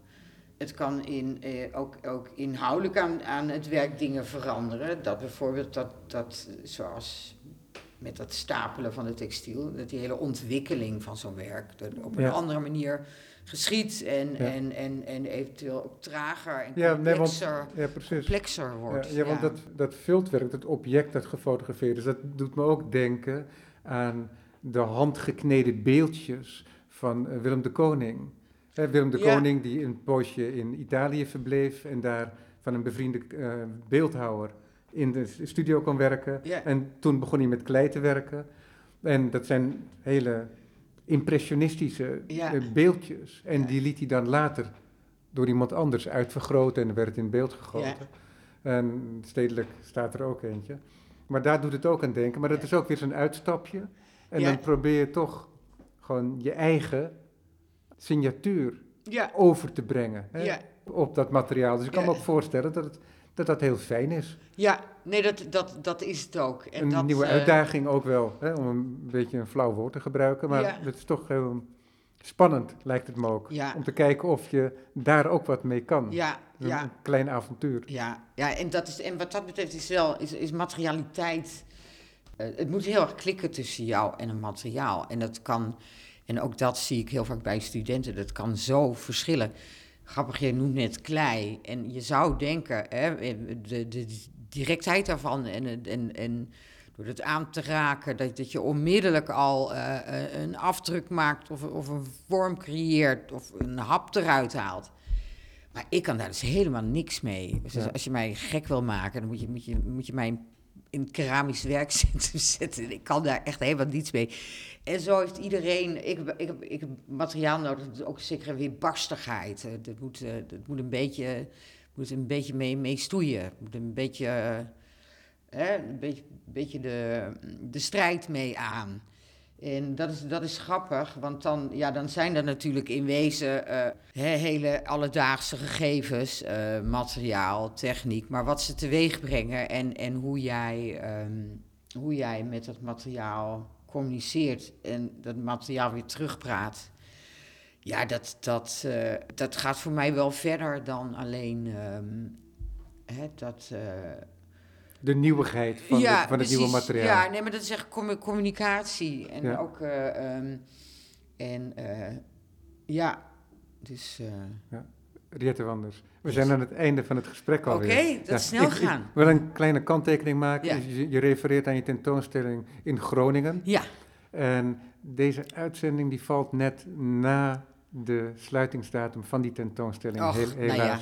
het kan in, eh, ook, ook inhoudelijk aan, aan het werk dingen veranderen. Dat bijvoorbeeld, dat, dat, zoals met dat stapelen van het textiel, dat die hele ontwikkeling van zo'n werk dat op een Ja. andere manier geschiet en, Ja. en, en, en eventueel ook trager en Ja, nee, want, complexer, ja precies. complexer wordt. Ja, want dat, dat viltwerk, dat object dat gefotografeerd is, dat doet me ook denken aan de handgekneden beeldjes van eh, Willem de Koning. Hè, Willem de. Koning die een poosje in Italië verbleef en daar van een bevriende eh, beeldhouwer in de studio kon werken. Ja. En toen begon hij met klei te werken. En dat zijn hele impressionistische Ja. eh, beeldjes. En Ja. die liet hij dan later door iemand anders uitvergroten en werd het in beeld gegoten. En stedelijk staat er ook eentje. Maar daar doet het ook aan denken. Maar dat is ook weer zo'n uitstapje. En dan probeer je toch gewoon je eigen signatuur Ja, over te brengen hè, op dat materiaal. Dus ik kan me ook voorstellen dat, het, dat dat heel fijn is. ja, nee, dat, dat, dat is het ook. En een dat, nieuwe eh, uitdaging ook wel, hè, om een beetje een flauw woord te gebruiken. Maar Ja. het is toch heel spannend, lijkt het me ook. Ja. Om te kijken of je daar ook wat mee kan. Ja, Een, ja, een klein avontuur. ja, ja en, dat is, en wat dat betreft is wel, is, is materialiteit, eh, het moet heel erg klikken tussen jou en een materiaal. En dat kan, en ook dat zie ik heel vaak bij studenten, dat kan zo verschillen. Grappig, je noemt net klei. En je zou denken, hè, de, de directheid daarvan en, en, en door het aan te raken, dat, dat je onmiddellijk al eh, eh, een afdruk maakt of, of een vorm creëert of een hap eruit haalt. Maar ik kan daar dus helemaal niks mee. Dus Ja. als je mij gek wil maken, dan moet je, moet je, moet je mij in keramisch werkcentrum zetten. Ik kan daar echt helemaal niets mee. En zo heeft iedereen... Ik, ik, heb, ik materiaal nodig, ook zeker een weerbarstigheid. Eh, Dat moet, eh, dat moet een beetje, moet een beetje mee, mee stoeien. Moet een beetje, eh, hè, een beetje, beetje de, de strijd mee aan. En dat is, dat is grappig, want dan, ja, dan zijn er natuurlijk in wezen eh, hele alledaagse gegevens, eh, materiaal, techniek, maar wat ze teweeg brengen en, en hoe, jij, ehm, hoe jij met dat materiaal communiceert en dat materiaal weer terugpraat. Ja, dat, dat, eh, dat gaat voor mij wel verder dan alleen hè, dat. De nieuwigheid van, de- van het nieuwe materiaal. Ja, nee, maar dat is echt commu- communicatie. En Ja. ook, eh, ehm, en eh, ja, dus... eh, Riette Wanders. We zijn aan het einde van het gesprek Oké, alweer. dat is snel ik, gegaan. Ik wil een kleine kanttekening maken. Ja. Je, je refereert aan je tentoonstelling in Groningen. ja, En deze uitzending die valt net na de sluitingsdatum van die tentoonstelling. Och, Heel- nou ja.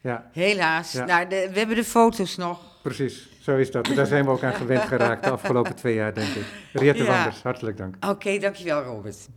Ja. helaas. Ja. Nou, de- we hebben de foto's nog. precies. Zo is dat. Daar zijn we ook aan gewend geraakt de afgelopen twee jaar, denk ik. Riette Ja. Wanders, hartelijk dank. Oké, dankjewel Robert.